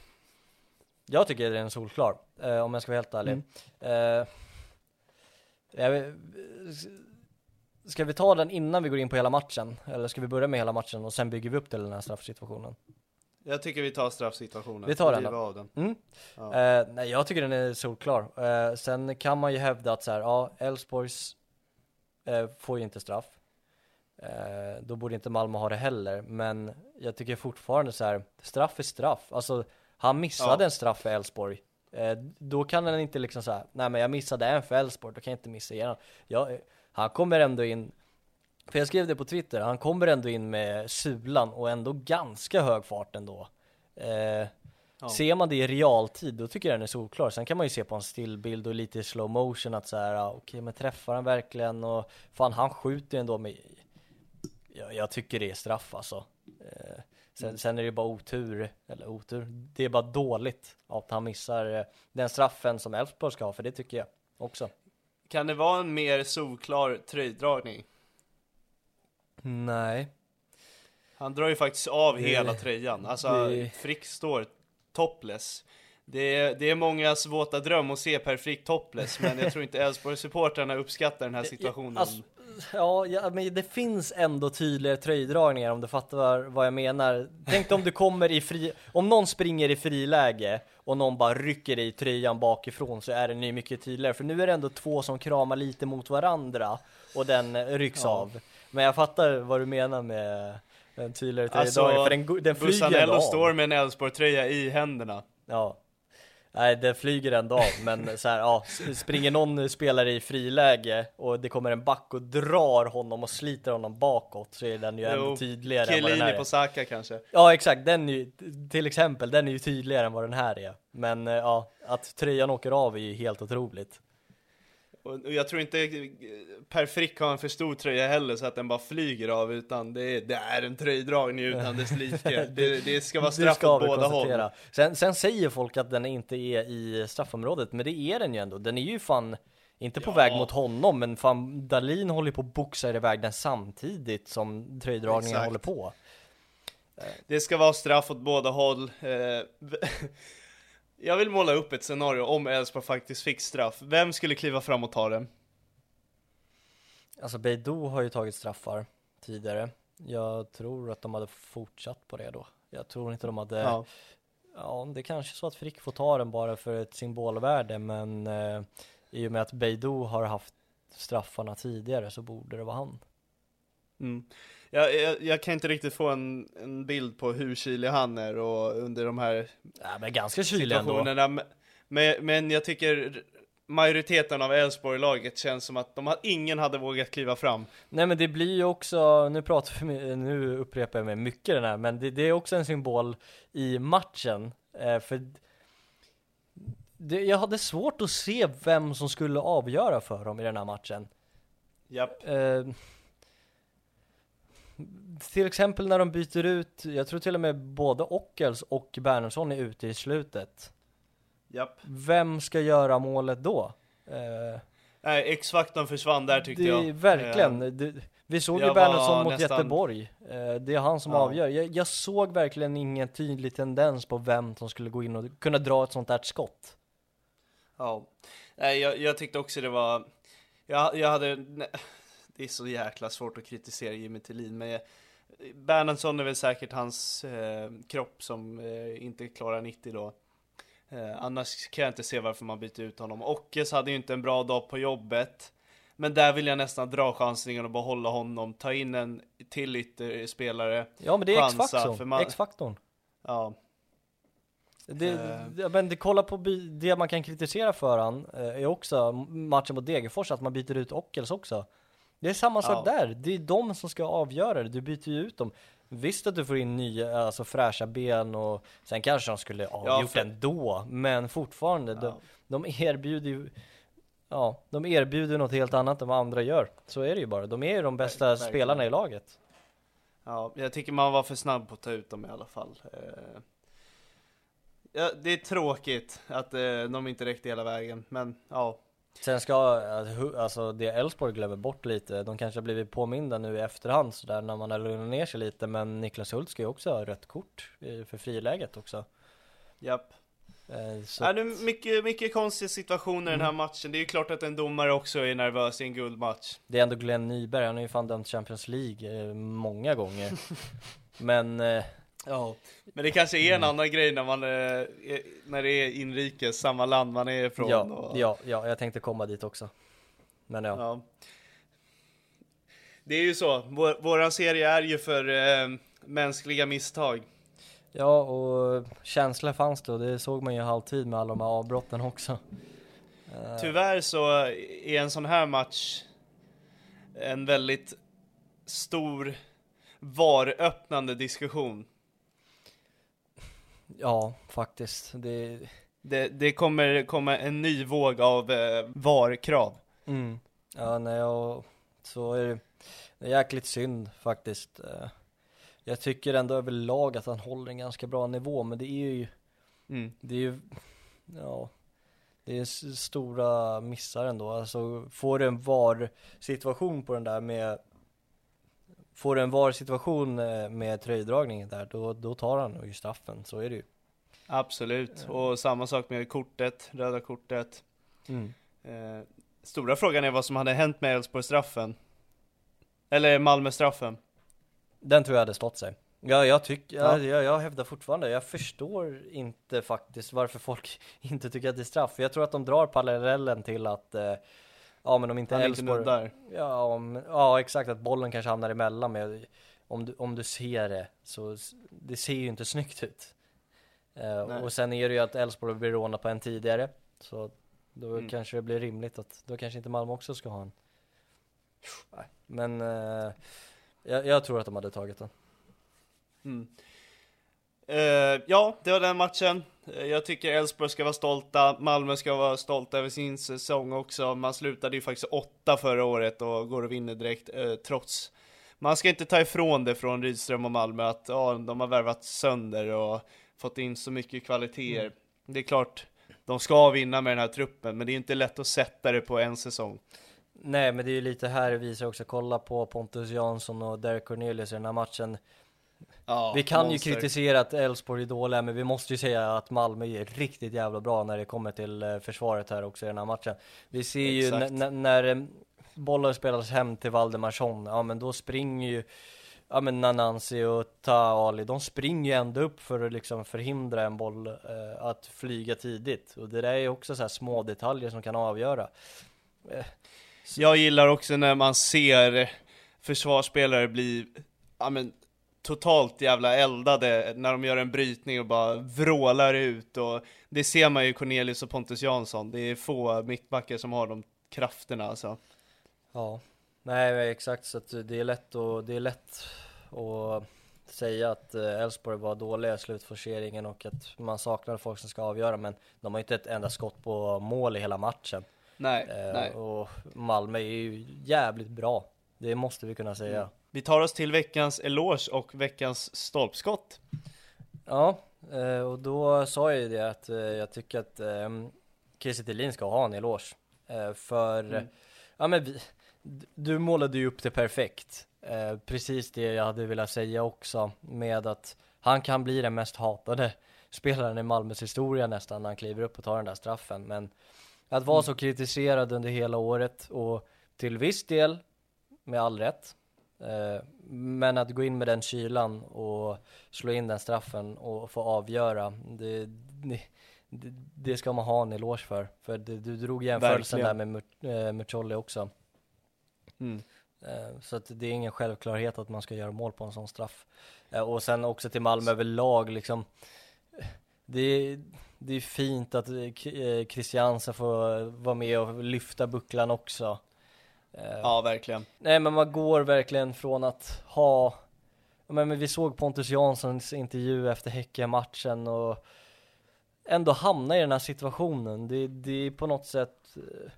Jag tycker det är en solklar, eh, om jag ska vara helt ärlig. Mm. Eh, jag ska vi ta den innan vi går in på hela matchen? Eller ska vi börja med hela matchen och sen bygger vi upp till den här straffsituationen? Jag tycker vi tar straffsituationen. Vi tar den då. av den. Mm. Ja. Eh, nej, jag tycker den är solklar. Eh, sen kan man ju hävda att så här, ja, Elfsborgs eh, får ju inte straff. Då borde inte Malmö ha det heller, men jag tycker fortfarande så här, straff är straff. Alltså, han missade Ja. en straff för Elfsborg. Då kan han inte liksom säga, nej men jag missade en för Elfsborg, då kan jag inte missa igen. Ja, eh, han kommer ändå in, för jag skrev det på Twitter, han kommer ändå in med sulan och ändå ganska hög fart ändå. Eh, Ser man det i realtid, då tycker jag den är solklar. Sen kan man ju se på en stillbild och lite i slow motion att så här, ah, okej men träffar han verkligen? Och fan han skjuter ju ändå med, jag, jag tycker det är straff alltså. Eh, sen, sen är det bara otur, eller otur, det är bara dåligt att han missar eh, den straffen som Elfsborg ska ha, för det tycker jag också. Kan det vara en mer solklar tröjdragning? Nej. Han drar ju faktiskt av Det- hela tröjan. Alltså, det- Frick står topless. Det är, det är mångas våta dröm att se Per Frick topless, men jag tror inte Elfsborg-supportrarna uppskattar den här situationen. Alltså, ja, ja, men det finns ändå tydligare tröjdragningar om du fattar vad jag menar. Tänk om du kommer i fri, om någon springer i friläge och någon bara rycker i tröjan bakifrån så är den ju mycket tydligare. För nu är det ändå två som kramar lite mot varandra och den rycks Ja. av. Men jag fattar vad du menar med en tydligare Alltså, tröjdragning, för den, den flyger Bussanello av. står med en Elfsborg-tröja i händerna. Ja. Nej, det flyger ändå av, men så här, ja, springer någon spelare i friläge och det kommer en back och drar honom och sliter honom bakåt så är den ju ännu tydligare än vad den här är. på Saka kanske. Ja exakt, den är ju, till exempel, den är ju tydligare än vad den här är. Men eh, ja, att tröjan åker av är ju helt otroligt. Och jag tror inte eh, Per Frick har en för stor tröja heller så att den bara flyger av utan det är, det är en tröjdragning utan dess like. Det, det ska vara straff åt båda håll. Sen, sen säger folk att den inte är i straffområdet, men det är den ju ändå. Den är ju fan inte på Ja. väg mot honom, men fan Dalin håller på att boxa iväg den samtidigt som tröjdragningen Exakt. håller på. Det ska vara straff åt båda håll. Jag vill måla upp ett scenario om Elfsborg faktiskt fick straff. Vem skulle kliva fram och ta den? Alltså Beidou har ju tagit straffar tidigare. Jag tror att de hade fortsatt på det då. Jag tror inte de hade Ja. Ja, det är kanske så att Frick får ta den bara för ett symbolvärde, men eh, i och med att Beidou har haft straffarna tidigare så borde det vara han. Mm. Jag, jag, jag kan inte riktigt få en, en bild på hur kylig han är och under de här Ja, men ganska kylig ändå. Men, men jag tycker majoriteten av Elfsborg-laget känns som att de, har- ingen hade vågat kliva fram. Nej men det blir ju också, nu pratar vi, nu upprepar jag mig mycket den här, men det, det är också en symbol i matchen. Eh, för det, jag hade svårt att se vem som skulle avgöra för dem i den här matchen. Japp. Eh, till exempel när de byter ut, jag tror till och med både Ockels och Bernhardsson är ute i slutet. Japp. Vem ska göra målet då? Eh, Nej, X-faktorn försvann där tyckte det, jag. Verkligen. Eh, Det, vi såg ju Bernhardsson mot nästan- Göteborg. Eh, det är han som Ja. avgör. Jag, jag såg verkligen ingen tydlig tendens på vem som skulle gå in och kunna dra ett sånt där skott. Ja, nej jag, jag tyckte också det var, jag, jag hade, det är så jäkla svårt att kritisera Jimmy Tillin, men Bernhardsson är väl säkert hans eh, kropp som eh, inte klarar 90 då. Eh, annars kan jag inte se varför man byter ut honom. Ockes hade ju inte en bra dag på jobbet. Men där vill jag nästan dra chansningen och behålla honom, ta in en till ytterspelare. Ja men det är X-faktorn. man- X-faktorn. Ja, Det, det, men det, kolla på det man kan kritisera för han eh, är också matchen mot Degerfors, att man byter ut Ockels också. Det är samma sak Ja. där, det är de som ska avgöra det, du byter ju ut dem. Visst att du får in nya, alltså fräscha ben och sen kanske de skulle avgjort för- ändå, men fortfarande, de, Ja. de erbjuder ju Ja, de erbjuder något helt annat än vad andra gör. Så är det ju bara. De är ju de bästa verkligen. spelarna i laget. Ja, jag tycker man var för snabb på att ta ut dem i alla fall. Eh, Ja, det är tråkigt att eh, de inte räckte hela vägen, men ja. Sen ska, hu- alltså det Elfsborg glömmer bort lite, de kanske har blivit påminda nu i efterhand sådär när man har lugnat ner sig lite, men Niklas Hult ska ju också ha rött kort för friläget också. Japp. Eh, Så Ja, det är mycket, mycket konstiga situationer i den här Mm. matchen. Det är ju klart att en domare också är nervös i en guldmatch. det är ändå Glenn Nyberg, han har ju fan dömt Champions League eh, många gånger. men eh, Ja. Men det kanske är en annan grej när man eh, är, när det är inrikes, samma land man är ifrån. ja, och, ja, ja, jag tänkte komma dit också. Men ja. Ja. Det är ju så, vår, våran serie är ju för eh, mänskliga misstag. Ja, och känsla fanns det och det såg man ju halvtid med alla de här avbrotten också. Eh, Tyvärr så är en sån här match en väldigt stor VAR-öppnande diskussion. Ja, faktiskt. Det, Det, det kommer komma en ny våg av eh, VAR-krav. Mm. Ja, nej, och så är det, det är jäkligt synd faktiskt. Eh, Jag tycker ändå överlag att han håller en ganska bra nivå, men det är ju, Mm. det är ju, ja, det är stora missar ändå. Alltså, får du en VAR-situation på den där med, får du en VAR-situation eh, med tröjdragningen där, då, då tar han nog ju straffen, så är det ju. Absolut, och samma sak med kortet, röda kortet. Mm. Eh, stora frågan är vad som hade hänt med Elfsborg-straffen. Eller Malmö-straffen. Den tror jag hade stått sig. Ja, jag tycker, Ja. jag, jag, jag hävdar fortfarande, jag förstår inte faktiskt varför folk inte tycker att det är straff. Jag tror att de drar parallellen till att, eh, ja men om inte Han Elfsborg, nuddar. ja, om, ja exakt, att bollen kanske hamnar emellan med, om du, om du ser det, så det ser ju inte snyggt ut. Eh, och sen är det ju att Elfsborg blir rånat på en tidigare. Så då Mm. kanske det blir rimligt att, då kanske inte Malmö också ska ha en. Men eh, jag, jag tror att de hade tagit den. Mm. Eh, ja, det var den matchen. Eh, Jag tycker Elfsborg ska vara stolta, Malmö ska vara stolta över sin säsong också. Man slutade ju faktiskt åtta förra året och går och vinner direkt, eh, trots man ska inte ta ifrån det från Rydström och Malmö att ja, de har värvat sönder och fått in så mycket kvaliteter. Mm. Det är klart, de ska vinna med den här truppen, men det är inte lätt att sätta det på en säsong. Nej, men det är ju lite här det visar också, kolla på Pontus Jansson och Derek Cornelius i den här matchen. Ja, vi kan monster. ju kritisera att Elfsborg är dåliga, men vi måste ju säga att Malmö är riktigt jävla bra när det kommer till eh, försvaret här också i den här matchen. Vi ser ju Exakt. n- när eh, bollen spelas hem till Valdemarsson, ja men då springer ju Ja men Nanansi och Taali, de springer ju ändå upp för att liksom förhindra en boll eh, att flyga tidigt. Och det där är ju också så här små detaljer som kan avgöra. Eh, Jag gillar också när man ser försvarsspelare bli, ja men totalt jävla eldade när de gör en brytning och bara vrålar ut och det ser man ju Cornelius och Pontus Jansson, det är få mittbackar som har de krafterna alltså. Ja, nej exakt så att det är lätt och det är lätt att säga att eh, Elfsborg var dåliga i slutforceringen och att man saknar folk som ska avgöra men de har inte ett enda skott på mål i hela matchen. Nej, Eh, nej. Och Malmö är ju jävligt bra. Det måste vi kunna säga. Vi tar oss till veckans eloge och veckans stolpskott. Ja, eh, och då sa jag ju det att eh, jag tycker att eh, Kiese Thelin ska ha en eloge. Eh, För, Mm. ja men vi, du målade ju upp det perfekt. Precis det jag hade velat säga också med att han kan bli den mest hatade spelaren i Malmös historia nästan när han kliver upp och tar den där straffen. Men att vara så kritiserad under hela året och till viss del med all rätt. Eh, Men att gå in med den kylan och slå in den straffen och få avgöra, det, det, det, ska man ha en eloge för. För det, du drog jämförelsen Verkligen. där med Mur- eh, Mucolli också. Mm. Eh, Så att det är ingen självklarhet att man ska göra mål på en sån straff. Och sen också till Malmö överlag liksom. Det är, det är fint att Christiansen får vara med och lyfta bucklan också. Eh, Ja, verkligen. Nej men man går verkligen från att ha men men vi såg Pontus Janssons intervju efter Häcken-matchen och ändå hamna i den här situationen. Det, det är på något sätt eh,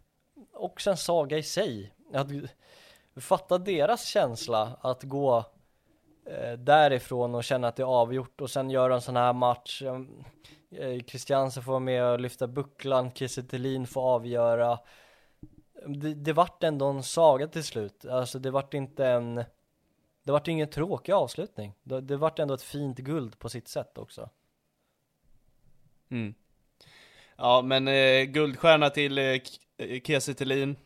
också en saga i sig. Att fatta deras känsla att gå eh, därifrån och känna att det är avgjort och sen göra en sån här match. Eh, Christiansen får vara med och lyfta bucklan, Kiese får avgöra. Det, det vart ändå en saga till slut. Alltså det vart inte en Det vart ingen tråkig avslutning. Det, det vart ändå ett fint guld på sitt sätt också. Mm. Ja, men eh, guldstjärna till eh, K- eh, Kiese Thelin.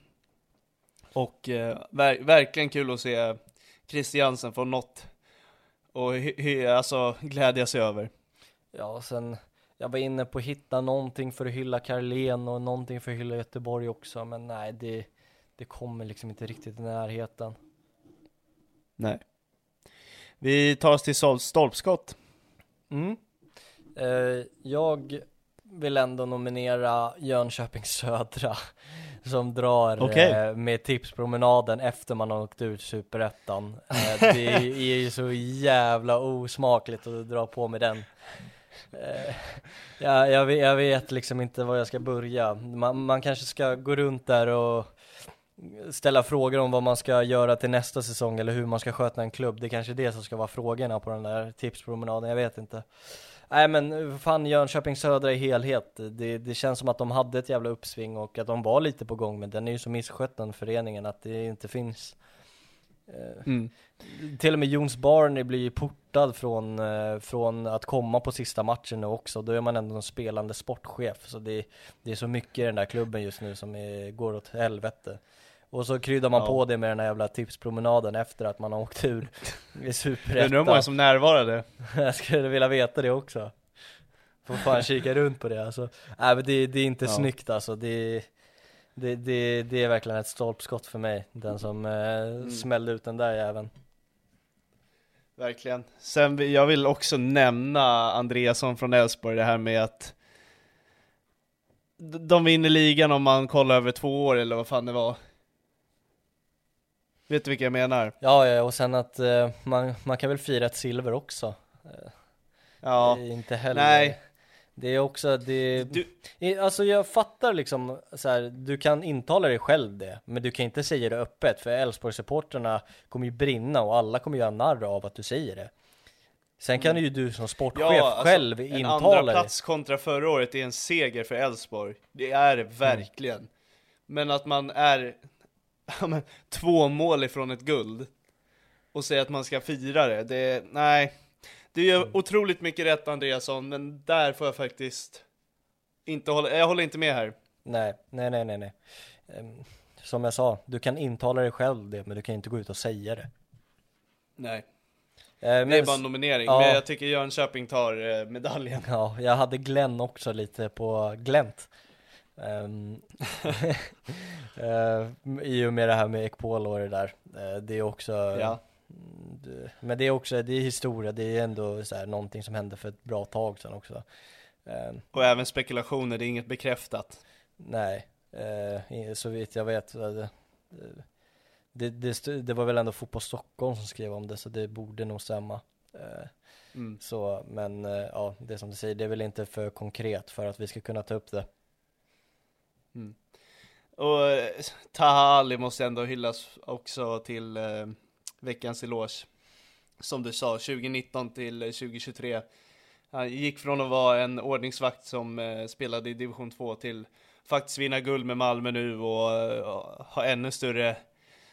Och eh, ver- verkligen kul att se Christiansen få något och hy- alltså glädja sig över. Ja, sen jag var inne på att hitta någonting för att hylla Carlén och någonting för att hylla Göteborg också, men nej, det, det kommer liksom inte riktigt i närheten. Nej. Vi tar oss till stolpskott. Mm. Eh, jag vill ändå nominera Jönköping Södra som drar Okej. eh, med tipspromenaden efter man har åkt ut Superettan. Eh, det är ju så jävla osmakligt att dra på med den. Eh, ja, jag, vet, jag vet liksom inte var jag ska börja. Man, man kanske ska gå runt där och ställa frågor om vad man ska göra till nästa säsong eller hur man ska sköta en klubb. Det är kanske är det som ska vara frågorna på den där tipspromenaden, jag vet inte. Nej men eh, fan Jönköping Södra i helhet, det, det känns som att de hade ett jävla uppsving och att de var lite på gång men den är ju så misskött den föreningen att det inte finns eh, Mm. Till och med Jons Barney blir ju portad från, eh, från att komma på sista matchen nu också, då är man ändå en spelande sportchef så det, det är så mycket i den där klubben just nu som är, går åt helvete och så kryddar man Ja. på det med den här jävla tipspromenaden efter att man har åkt ur i Undrar hur Superettan många som närvarade. jag skulle vilja veta det också. Får fan kika runt på det alltså. Nej men det, det är inte Ja. snyggt alltså. Det, det, det, det är verkligen ett stolpskott för mig. Den som eh, Mm. smällde ut den där jäveln. Verkligen. Sen jag vill också nämna Andreasson från Elfsborg, det här med att de vinner ligan om man kollar över två år eller vad fan det var. Vet du vilka jag menar? Ja, ja, och sen att eh, man, man kan väl fira ett silver också. Eh, Ja, inte heller. nej. Det är också, det, Du- alltså jag fattar liksom så här, du kan intala dig själv det, men du kan inte säga det öppet, för Elfsborg-supporterna kommer ju brinna och alla kommer göra narr av att du säger det. Sen kan ju du som sportchef själv alltså, en intala andra dig. plats kontra förra året är en seger för Elfsborg. Det är det verkligen. Men att man är ja, men, två mål ifrån ett guld och säga att man ska fira det, det nej. Du gör Mm. otroligt mycket rätt Andreasson, men där får jag faktiskt inte hålla, jag håller inte med här. Nej, nej, nej, nej, nej. Ehm, Som jag sa, du kan intala dig själv det, men du kan inte gå ut och säga det. Nej, Eh, det är men- bara en nominering, Ja. men jag tycker Jönköping tar eh, medaljen. Ja, jag hade Glenn också lite på glänt. Um, I och med det här med Ekpol och det där. Eh, det är också, Ja. Mm, men det är också, det är historia, det är ändå så här, någonting som hände för ett bra tag sedan också. Ehm, Och även spekulationer, det är inget bekräftat. nej, eh, så vitt jag vet. eh, Det, det, det, var väl ändå Fotboll Stockholm som skrev om det, så det borde nog stämma. Eh, Mm. Så, men ja, det som du säger, det är väl inte för konkret för att vi ska kunna ta upp det. Och eh, Taha Ali måste ändå hyllas också till veckans eloge. Som du sa, 2019 till eh, 2023. Han gick från att vara en ordningsvakt som eh, spelade i division 2 till faktiskt vinna guld med Malmö nu och eh, ha ännu större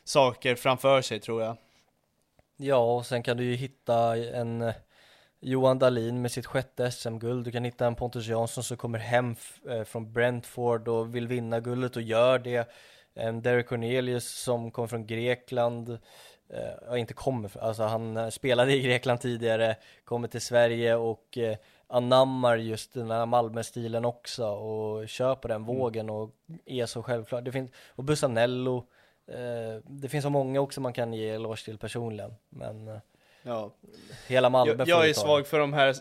saker framför sig tror jag. Ja, och sen kan du ju hitta en eh, Johan Dahlin med sitt sjätte SM-guld. Du kan hitta en Pontus Jansson som kommer hem från Brentford och vill vinna guldet och gör det. En Derek Cornelius som kommer från Grekland. Eh, inte kommer, alltså han eh, spelade i Grekland tidigare, kommer till Sverige och eh, anammar just den här Malmö-stilen också och kör på den vågen och är så självklar. Det finns, och Busanello, eh, det finns så många också man kan ge eloge till personligen, men eh, Ja. hela Malmö Jag, jag är svag för de här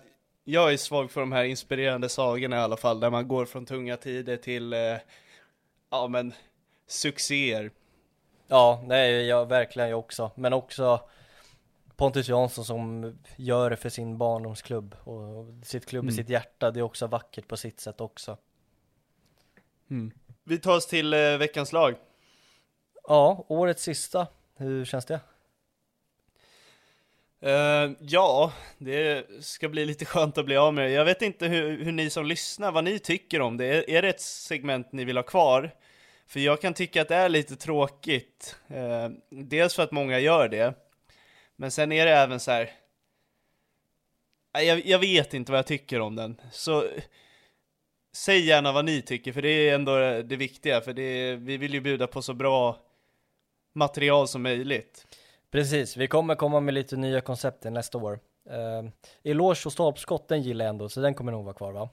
jag är svag för de här inspirerande sagorna i alla fall, där man går från tunga tider till, eh, ja men, succéer. Ja, nej, jag, verkligen jag också. Men också Pontus Jansson som gör det för sin barndomsklubb och sitt klubb i Mm. sitt hjärta. Det är också vackert på sitt sätt också. Vi tar oss till eh, veckans lag. Ja, årets sista. Hur känns det? Eh, ja, det ska bli lite skönt att bli av med det. Jag vet inte hur, hur ni som lyssnar, vad ni tycker om det. Är, är det ett segment ni vill ha kvar? För jag kan tycka att det är lite tråkigt. Eh, dels för att många gör det. Men sen är det även så här. Jag, jag vet inte vad jag tycker om den. Så säg gärna vad ni tycker, för det är ändå det viktiga. För det är, vi vill ju bjuda på så bra material som möjligt. Precis, vi kommer komma med lite nya koncept till nästa år. Eh, eloge och stolpskott, den gillar jag ändå, så den kommer nog vara kvar va?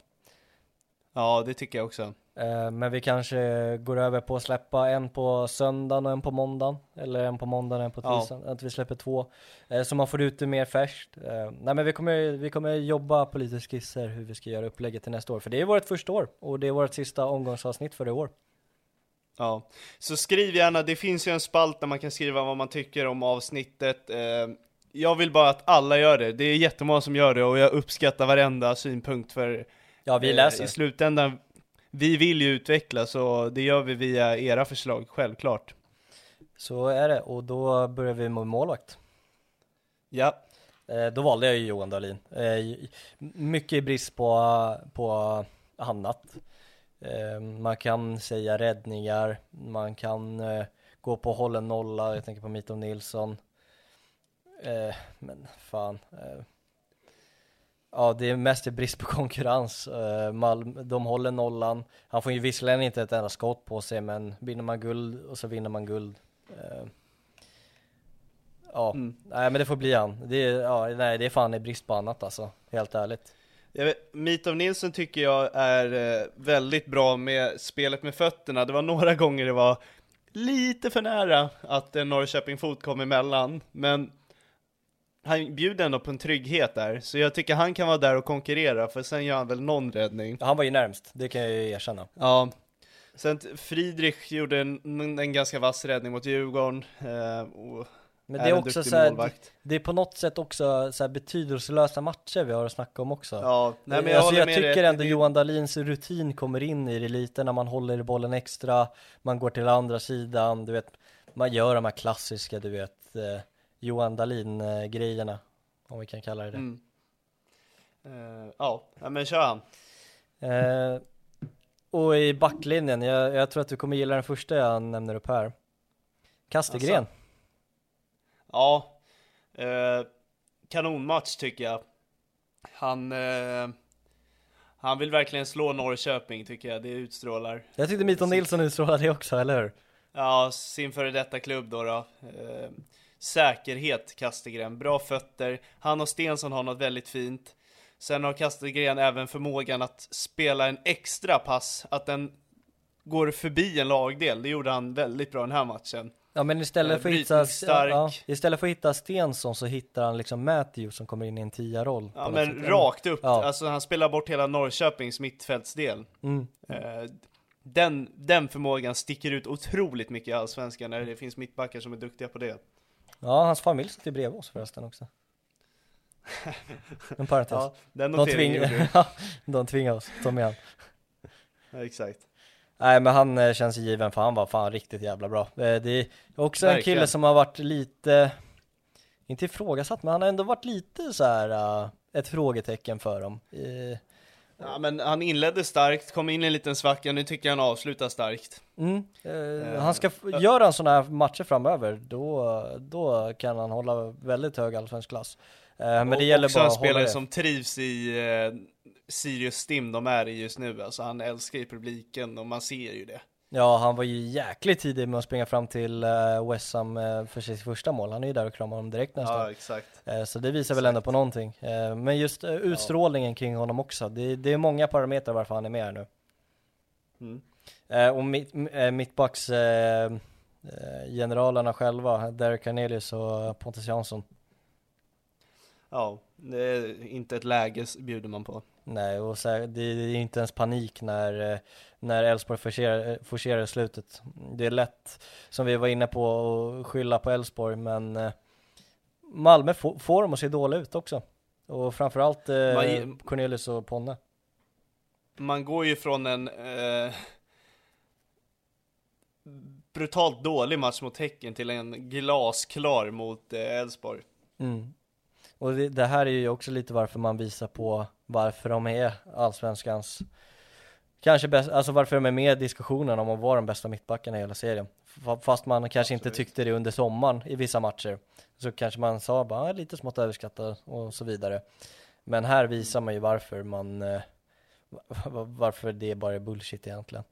Ja, det tycker jag också. Eh, men vi kanske går över på att släppa en på söndagen och en på måndagen. Eller en på måndagen och en på Ja. tisdagen. Att vi släpper två. Eh, så man får ut det mer färskt. Eh, nej men vi kommer, vi kommer jobba på lite skisser hur vi ska göra upplägget till nästa år. För det är vårt första år. Och det är vårt sista omgångsavsnitt för det år. Ja, så skriv gärna, det finns ju en spalt där man kan skriva vad man tycker om avsnittet. Jag vill bara att alla gör det, det är jättemånga som gör det och jag uppskattar varenda synpunkt för Ja vi eh, läser. i slutändan, vi vill ju utveckla så det gör vi via era förslag, självklart. Så är det. Och då börjar vi med målvakt. Ja, Eh, då valde jag ju Johan Dahlin. Eh, mycket i brist på, på annat. Man kan säga räddningar, man kan gå på hållen nolla, jag tänker på Mitov Nilsson. Men fan. Ja, det är mest i brist på konkurrens. Eh, Malm, de håller nollan. Han får ju visserligen inte ett enda skott på sig, men vinner man guld och så vinner man guld. Eh, Ja, Mm. nej men det får bli han. Det är, ja, nej, det är fan i brist på annat alltså, helt ärligt. jag vet, Mitov Nilsson tycker jag är eh, väldigt bra med spelet med fötterna. Det var några gånger det var lite för nära att en Norrköping fot kom emellan, men han bjuder ändå på en trygghet där, så jag tycker han kan vara där och konkurrera, för sen gör han väl någon räddning. Han var ju närmst, det kan jag ju erkänna. Ja. Sen Friedrich gjorde en, en ganska vass räddning mot Djurgården. Eh, och Men är det är en också så här, det är på något sätt också så här betydelselösa matcher vi har att snacka om också. Ja, nej, men jag alltså jag tycker dig. ändå Det- Johan Dahlins rutin kommer in i det lite när man håller bollen extra, man går till andra sidan, du vet, man gör de här klassiska, du vet, eh, Johan Dahlin-grejerna, om vi kan kalla det det. Mm. Eh, ja, men kör han. Eh, och i backlinjen, jag, jag tror att du kommer gilla den första jag nämner upp här. Kastegren. Alltså. Ja, eh, kanonmatch tycker jag. Han, han vill verkligen slå Norrköping tycker jag, det utstrålar. Jag tyckte Mito Nilsson utstrålade det också, eller hur? Ja, sin före detta klubb då. då. Säkerhet Kastegren, bra fötter. Han och Stensson har något väldigt fint. Sen har Kastegren även förmågan att spela en extra pass, att den går förbi en lagdel. Det gjorde han väldigt bra den här matchen. Ja men istället Eh, för att hitta, ja, istället för att hitta Stensson så hittar han liksom Matthew som kommer in i en tia-roll. Ja men rakt upp, Ja. alltså han spelar bort hela Norrköpings mittfältsdel. Mm. Eh, den, den förmågan sticker ut otroligt mycket i Allsvenskan när det finns mittbackar som är duktiga på det. Ja, hans familj sitter bredvid oss förresten också. En parentes. Ja, den de, ja, de tvingar oss, ta med han. Ja, exakt. Nej men han eh, känns given för han var fan riktigt jävla bra. Eh, Det är också en Verkligen. kille som har varit lite, inte ifrågasatt men han har ändå varit lite så här uh, ett frågetecken för dem. Eh, Ja men han inledde starkt, kom in i en liten svacka, nu tycker jag han avslutar starkt. Mm, eh, han ska, f- gör han sådana här matcher framöver, då, då kan han hålla väldigt hög allsvensk klass. Eh, men det Och gäller också bara en spelare det. som trivs i eh, Sirius Stim de är i just nu, alltså han älskar ju publiken och man ser ju det. Ja, han var ju jäkligt tidig med att springa fram till uh, West Ham eh, för sitt första mål. Han är ju där och kramar honom direkt nästan. Ja exakt. Eh, Så det visar väl ändå på någonting. Eh, Men just eh, utstrålningen kring honom också. Det, det är många parametrar varför han är med här nu. Mm. Eh, Och mitt, eh, mittbacks eh, eh, generalerna själva, Derek Cornelius och Pontus Jansson. Ja, det är inte ett läge bjuder man på. Nej, och så här, det är inte ens panik när eh, när Elfsborg forcerar, eh, forcerar slutet. Det är lätt, som vi var inne på, att skylla på Elfsborg, men eh, Malmö får, får dem att se dåliga ut också. Och framförallt eh, Man Cornelius och Ponne. Man går ju från en eh, brutalt dålig match mot Häcken till en glasklar mot eh, Elfsborg. Mm. Och det, det här är ju också lite varför man visar på varför de är allsvenskans Kanske bäst, alltså varför de är med i diskussionen om att vara de bästa mittbackarna i hela serien. Fast man kanske inte tyckte det under sommaren i vissa matcher Så kanske man sa bara "Ah, lite smått överskattad och så vidare. Men här visar man ju varför man eh, va- va- Varför det bara är bullshit egentligen.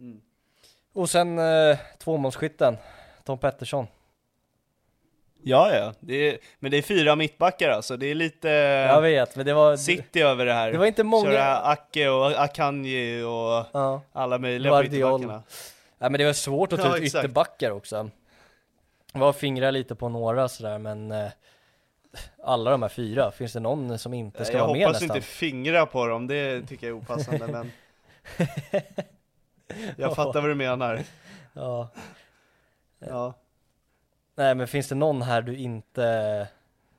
Mm. Och sen eh, tvåmålsskytten Tom Pettersson Ja, ja, det är, men det är fyra mittbackar alltså, det är lite Jag vet, men det var City över det här. Det var inte många- Köra Acke och Akanji och Ja. alla möjliga på Guardiol. ytterbackarna. Ja men det var svårt att ta Ja, ut exakt. ytterbackar också Jag var och fingrade lite på några sådär men eh, Alla de här fyra, finns det någon som inte ska jag vara med hoppas nästan? inte fingra på dem, det tycker jag är opassande men Jag fattar vad du menar. Ja. Ja. Nej men finns det någon här du inte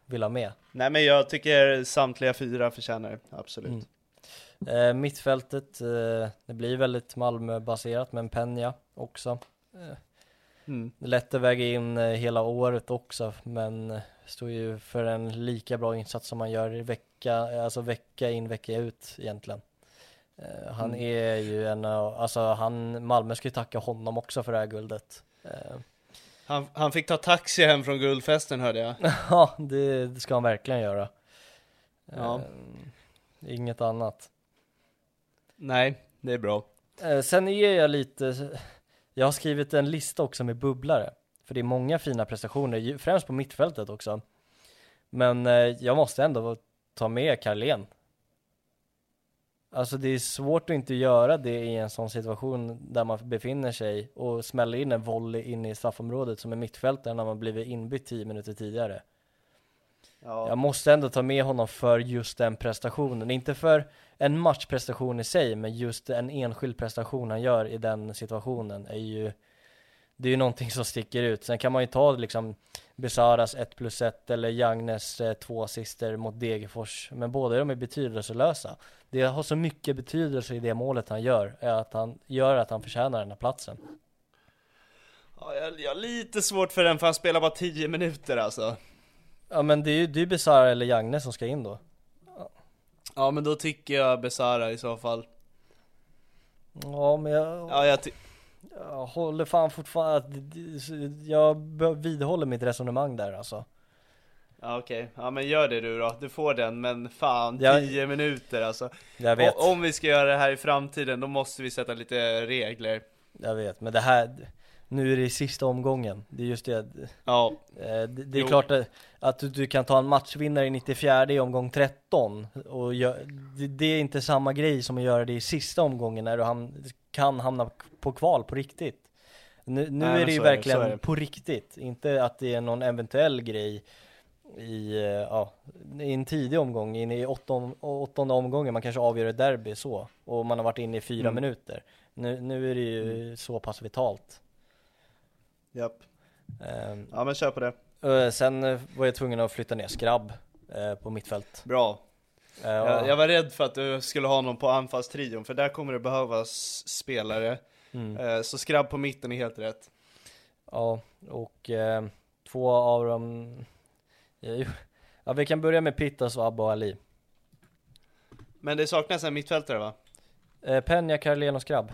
vill ha med? Nej men jag tycker samtliga fyra förtjänar det, absolut. Mm. Eh, mittfältet, eh, det blir väldigt Malmö-baserat men Peña också eh, Mm. Lätt att väga in eh, hela året också men eh, står ju för en lika bra insats som man gör i vecka, alltså vecka in vecka ut egentligen Eh, Han Mm. är ju en av, alltså han, Malmö ska ju tacka honom också för det här guldet Eh, Han, han fick ta taxi hem från guldfesten hörde jag. Ja, det, det ska han verkligen göra Ja. Eh, Inget annat Nej, det är bra. Eh, Sen är jag lite, jag har skrivit en lista också med bubblare. För det är många fina prestationer, främst på mittfältet också. Men eh, jag måste ändå ta med Carlén. Alltså det är svårt att inte göra det i en sån situation där man befinner sig och smäller in en volley in i straffområdet som är mittfältare när man blivit inbytt 10 minuter tidigare. Ja. Jag måste ändå ta med honom för just den prestationen, inte för en matchprestation i sig, men just en enskild prestation han gör i den situationen är ju det är ju någonting som sticker ut. Sen kan man ju ta liksom Besaras 1 plus 1 eller Jagnes eh, två assister mot Degerfors, men båda de är betydelselösa. Det har så mycket betydelse i det målet han gör, är att han gör att han förtjänar den här platsen. Ja, jag, jag har lite svårt för den för han spelar bara 10 minuter alltså. Ja men det är ju det är Besara eller Jagnes som ska in då. Ja men då tycker jag Besara i så fall. Ja men jag, Ja, jag jag håller fan fortfarande att jag vidhåller mitt resonemang där alltså. Ja okej, ja men gör det du då, du får den men fan Jag- 10 minuter alltså. Jag vet. Och, Om vi ska göra det här i framtiden då måste vi sätta lite regler. Jag vet, men det här Nu är det i sista omgången, det är just det. Ja. Eh, Det, det är Jo. klart att, att du, du kan ta en matchvinnare i 94 i omgång 13 och gö- det, det är inte samma grej som att göra det i sista omgången när du ham, kan hamna på kval på riktigt. Nu, nu Nej, är det ju det, verkligen det. på riktigt, inte att det är någon eventuell grej i, eh, ja, i en tidig omgång, in i åttonde, åttonde omgången, man kanske avgör ett derby så, och man har varit inne i fyra Mm. minuter. Nu, nu är det ju så pass vitalt. Japp. Ehm, Ja men kör på det. Eh, Sen var jag tvungen att flytta ner Skrabb eh, på mittfält. Bra Eh, jag, och- jag var rädd för att du skulle ha någon på anfallstrion för där kommer det behövas spelare Mm. Eh, Så skrabb på mitten är helt rätt Ja, och eh, två av dem... Ja, ja, vi kan börja med Pittas och Abba Ali. Men det saknas en mittfältare va? Eh, Penja, Carlén och Skrabb.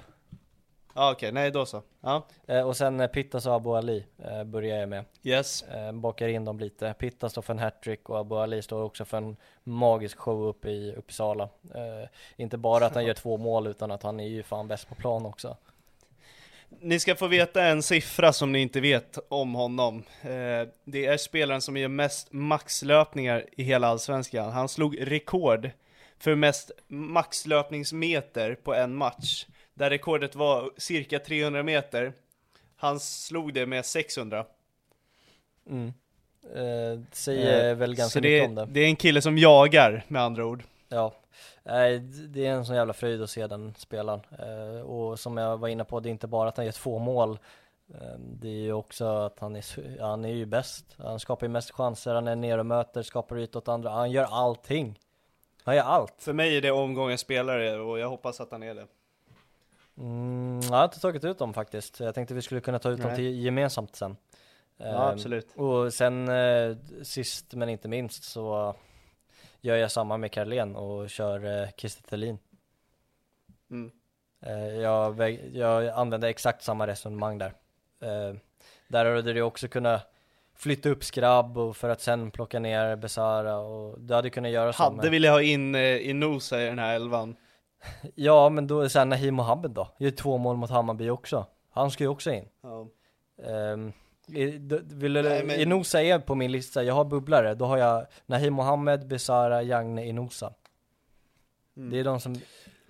Ja okej, nej då så Ja, Eh, och sen eh, Pittas och Abu Ali eh, börjar jag med. yes Eh, bakar in dem lite. Pittas står för en hattrick och Abu Ali står också för en magisk show uppe i Uppsala. Eh, inte bara att han gör två mål utan att han är ju fan bäst på plan också. Ni ska få veta en siffra som ni inte vet om honom. Eh, det är spelaren som gör mest maxlöpningar i hela Allsvenskan. Han slog rekord för mest maxlöpningsmeter på en match. Där rekordet var cirka 300 meter. Han slog det med 600. Mm. Eh, säger Eh, väl ganska mycket är- om det. det är en kille som jagar med andra ord. Ja, Nej, det är en sån jävla fröjd att se den spelaren. Eh, och som jag var inne på, det är inte bara att han gör två mål. Eh, det är ju också att han är, han är ju bäst. Han skapar ju mest chanser, han är nere och möter, skapar yta åt andra. Han gör allting. Han gör allt. För mig är det omgångens spelare och jag hoppas att han är det. Mm, jag har inte tagit ut dem faktiskt. Jag tänkte vi skulle kunna ta ut dem Nej. till gemensamt sen. Ja, Eh, absolut. Och sen eh, sist men inte minst så gör jag samma med Carlén och kör eh, Kiese Thelin. Mm. Eh, jag, jag använde exakt samma resonemang där. Eh, där hade du också kunnat flytta upp Skrabb och för att sen plocka ner Besara och du hade kunnat göra så. Hade med- velat ha in eh, Inosa i den här elvan. Ja men då är sen Nahim Mohammed då, gör två mål mot Hammarby också. Han ska ju också in. Ja. Um, vill Nej, men- Inosa är på min lista, jag har bubblare, då har jag Nahim Mohammed, Besara, Jagne, Inosa. Mm. Det är de som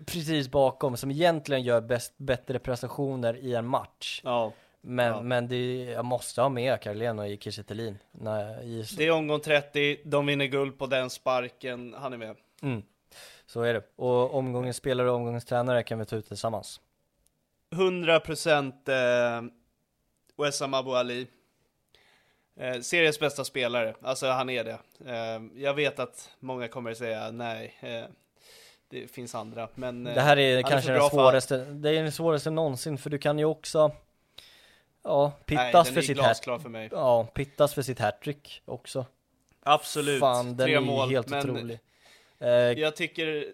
precis bakom, som egentligen gör bäst, bättre prestationer i en match. Ja. Men, Ja. men det, jag måste ha med Carlén och Kiese Thelin. Det är omgång 30, de vinner guld på den sparken, han är med. Mm. Så är det. Och omgångens spelare och omgångens tränare kan vi ta ut tillsammans. 100% eh, Wessam Abu Ali. Eh, seriens bästa spelare, alltså han är det. Eh, jag vet att många kommer att säga nej, eh, det finns andra, men eh, Det här är han kanske för den bra för- svåraste, det är den svåraste någonsin för du kan ju också Ja, Nej, pittas den för är sitt glasklar hat, för mig. Ja, pittas för sitt hattrick också Absolut, Fan, den tre är mål, helt men otrolig eh, jag tycker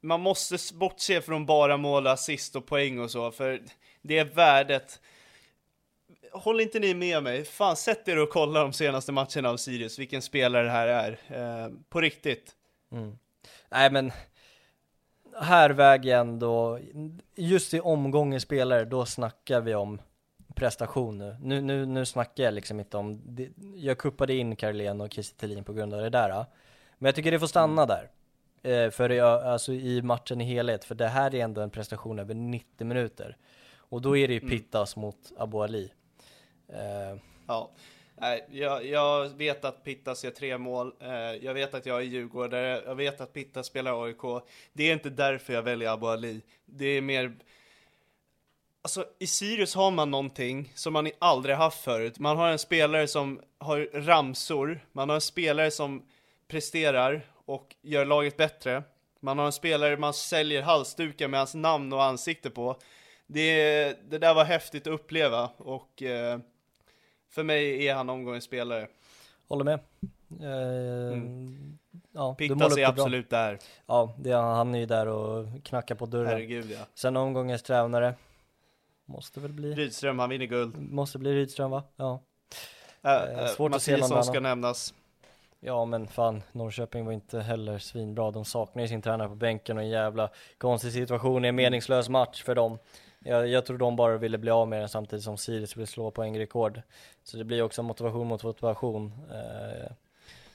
man måste bortse från bara mål, assist och poäng och så, för det är värdet. Håller inte ni med mig? Fan, sätt er och kolla de senaste matcherna av Sirius, vilken spelare det här är. Eh, på riktigt. mm. Nej men Här väger jag ändå Just i omgången spelare, då snackar vi om prestation nu. Nu, nu, nu snackar jag liksom inte om, det, jag kuppade in Carlén och Kiese på grund av det där. Men jag tycker det får stanna där. Eh, för jag, alltså i matchen i helhet, för det här är ändå en prestation över 90 minuter. Och då är det ju Mm. Pittas mot Abu Ali. Eh, Ja. Jag, jag vet att Pittas gör tre mål, eh, jag vet att jag är djurgårdare, jag vet att Pittas spelar AIK. Det är inte därför jag väljer Abu Ali. Det är mer... Alltså, i Sirius har man någonting som man aldrig haft förut. Man har en spelare som har ramsor, man har en spelare som presterar och gör laget bättre. Man har en spelare man säljer halsdukar med hans namn och ansikte på. Det, det där var häftigt att uppleva och eh, för mig är han omgångens spelare. Håller med. Eh, Mm. ja, Pittas är det bra. absolut där. Ja, det, han är ju där och knackar på dörren. Herregud ja. Sen omgångens tränare. Måste väl bli, Rydström, han vinner guld. måste bli Rydström va? Ja. Äh, Eh, äh, svårt att se någon ska nämnas. Ja men fan, Norrköping var inte heller svinbra. De saknar ju sin tränare på bänken och en jävla konstig situation i en meningslös match för dem. Jag, jag tror de bara ville bli av med den samtidigt som Sirius vill slå poängrekord. Så det blir också motivation mot motivation. Eh,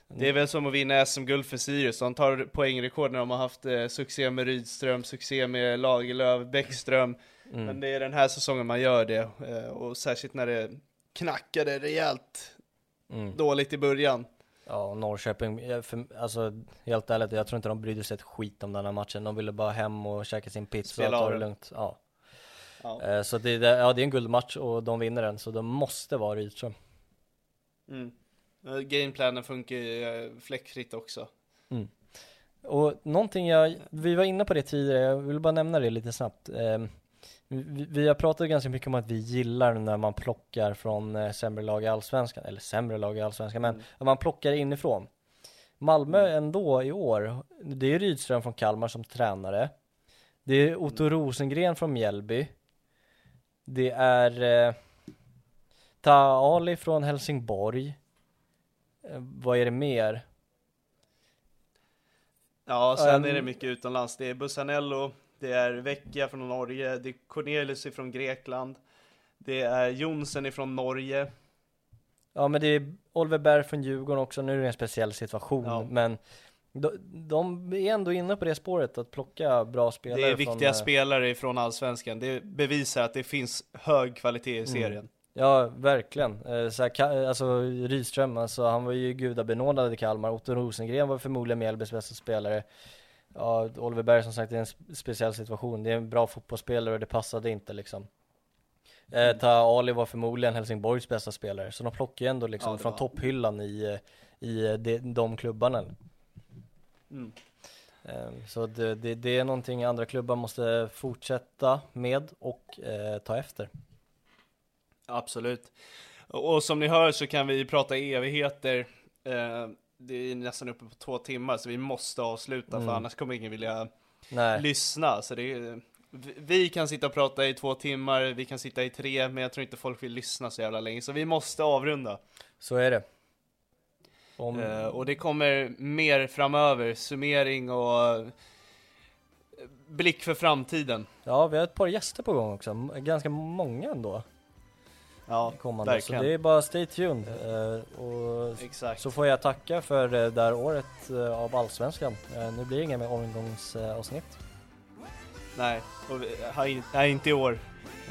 Det är väl som att vinna SM-guld för Sirius, de tar poängrekord när de har haft eh, succé med Rydström, succé med Lagerlöf, Bäckström. Mm. Men det är den här säsongen man gör det, eh, och särskilt när det knackade rejält mm. dåligt i början. Ja, Norrköping, jag- för, alltså helt ärligt, jag tror inte de brydde sig ett skit om den här matchen. De ville bara hem och käka sin pizza Spela och ta det lugnt. Ja. Ja. Eh, Så det, ja, det är en guldmatch och de vinner den, så de måste vara Rydström. Mm. Eh, Gameplanen funkar ju eh, fläckfritt också. Och någonting jag, vi var inne på det tidigare, jag vill bara nämna det lite snabbt. Vi, vi har pratat ganska mycket om att vi gillar när man plockar från eh, sämre lag i Allsvenskan, eller sämre lag i Allsvenskan, men Mm. att man plockar inifrån. Malmö ändå i år, det är Rydström från Kalmar som tränare. Det är Otto Rosengren från Mjällby. Det är eh, Ta Ali från Helsingborg. Eh, vad är det mer? Ja, sen Um, är det mycket utomlands. Det är Bussanello, det är Vecchia från Norge, det är Cornelius från Grekland, det är Jonsen ifrån Norge. Ja men det är Oliver Berg från Djurgården också, nu är det en speciell situation Ja. men de, de är ändå inne på det spåret att plocka bra spelare Det är från, viktiga eh, spelare ifrån Allsvenskan. Det bevisar att det finns hög kvalitet i Mm. serien. Ja verkligen, eh, så här, alltså Rydström, alltså han var ju gudabenådad i Kalmar, Otto Rosengren var förmodligen Mjällbys bästa spelare Ja, Oliver Berg som sagt är en sp- speciell situation, det är en bra fotbollsspelare och det passade inte liksom eh, Ta Ali var förmodligen Helsingborgs bästa spelare, så de plockar ju ändå liksom Ja, från var. topphyllan i, i eh, de, de klubbarna Mm. Eh, Så det, det, det är någonting andra klubbar måste fortsätta med och eh, ta efter. Absolut. Och, som ni hör så kan vi prata evigheter. Det är nästan uppe på två timmar så vi måste avsluta Mm. för annars kommer ingen vilja Nej, lyssna. Så det är, vi- kan sitta och prata i två timmar, vi kan sitta i tre, men jag tror inte folk vill lyssna så jävla länge. Så vi måste avrunda. så är det. Om, Eh, och det kommer mer framöver, summering och eh, blick för framtiden. Ja, vi har ett par gäster på gång också, ganska många ändå Ja, kommande. verkligen. Så det är bara stay tuned. Eh, och Exakt. så får jag tacka för eh, det här året eh, av Allsvenskan. Nu blir det inga mer omgångsavsnitt. Nej, och vi, nej, inte i år.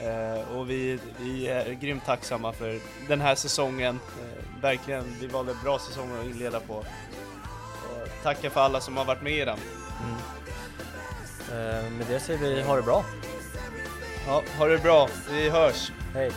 Eh, och vi, vi är grymt tacksamma för den här säsongen. Eh, verkligen, vi valde en bra säsong att inleda på. Och tacka för alla som har varit med i den. Eh, med det säger vi ha det bra. Ja, ha det bra, vi hörs! Hej!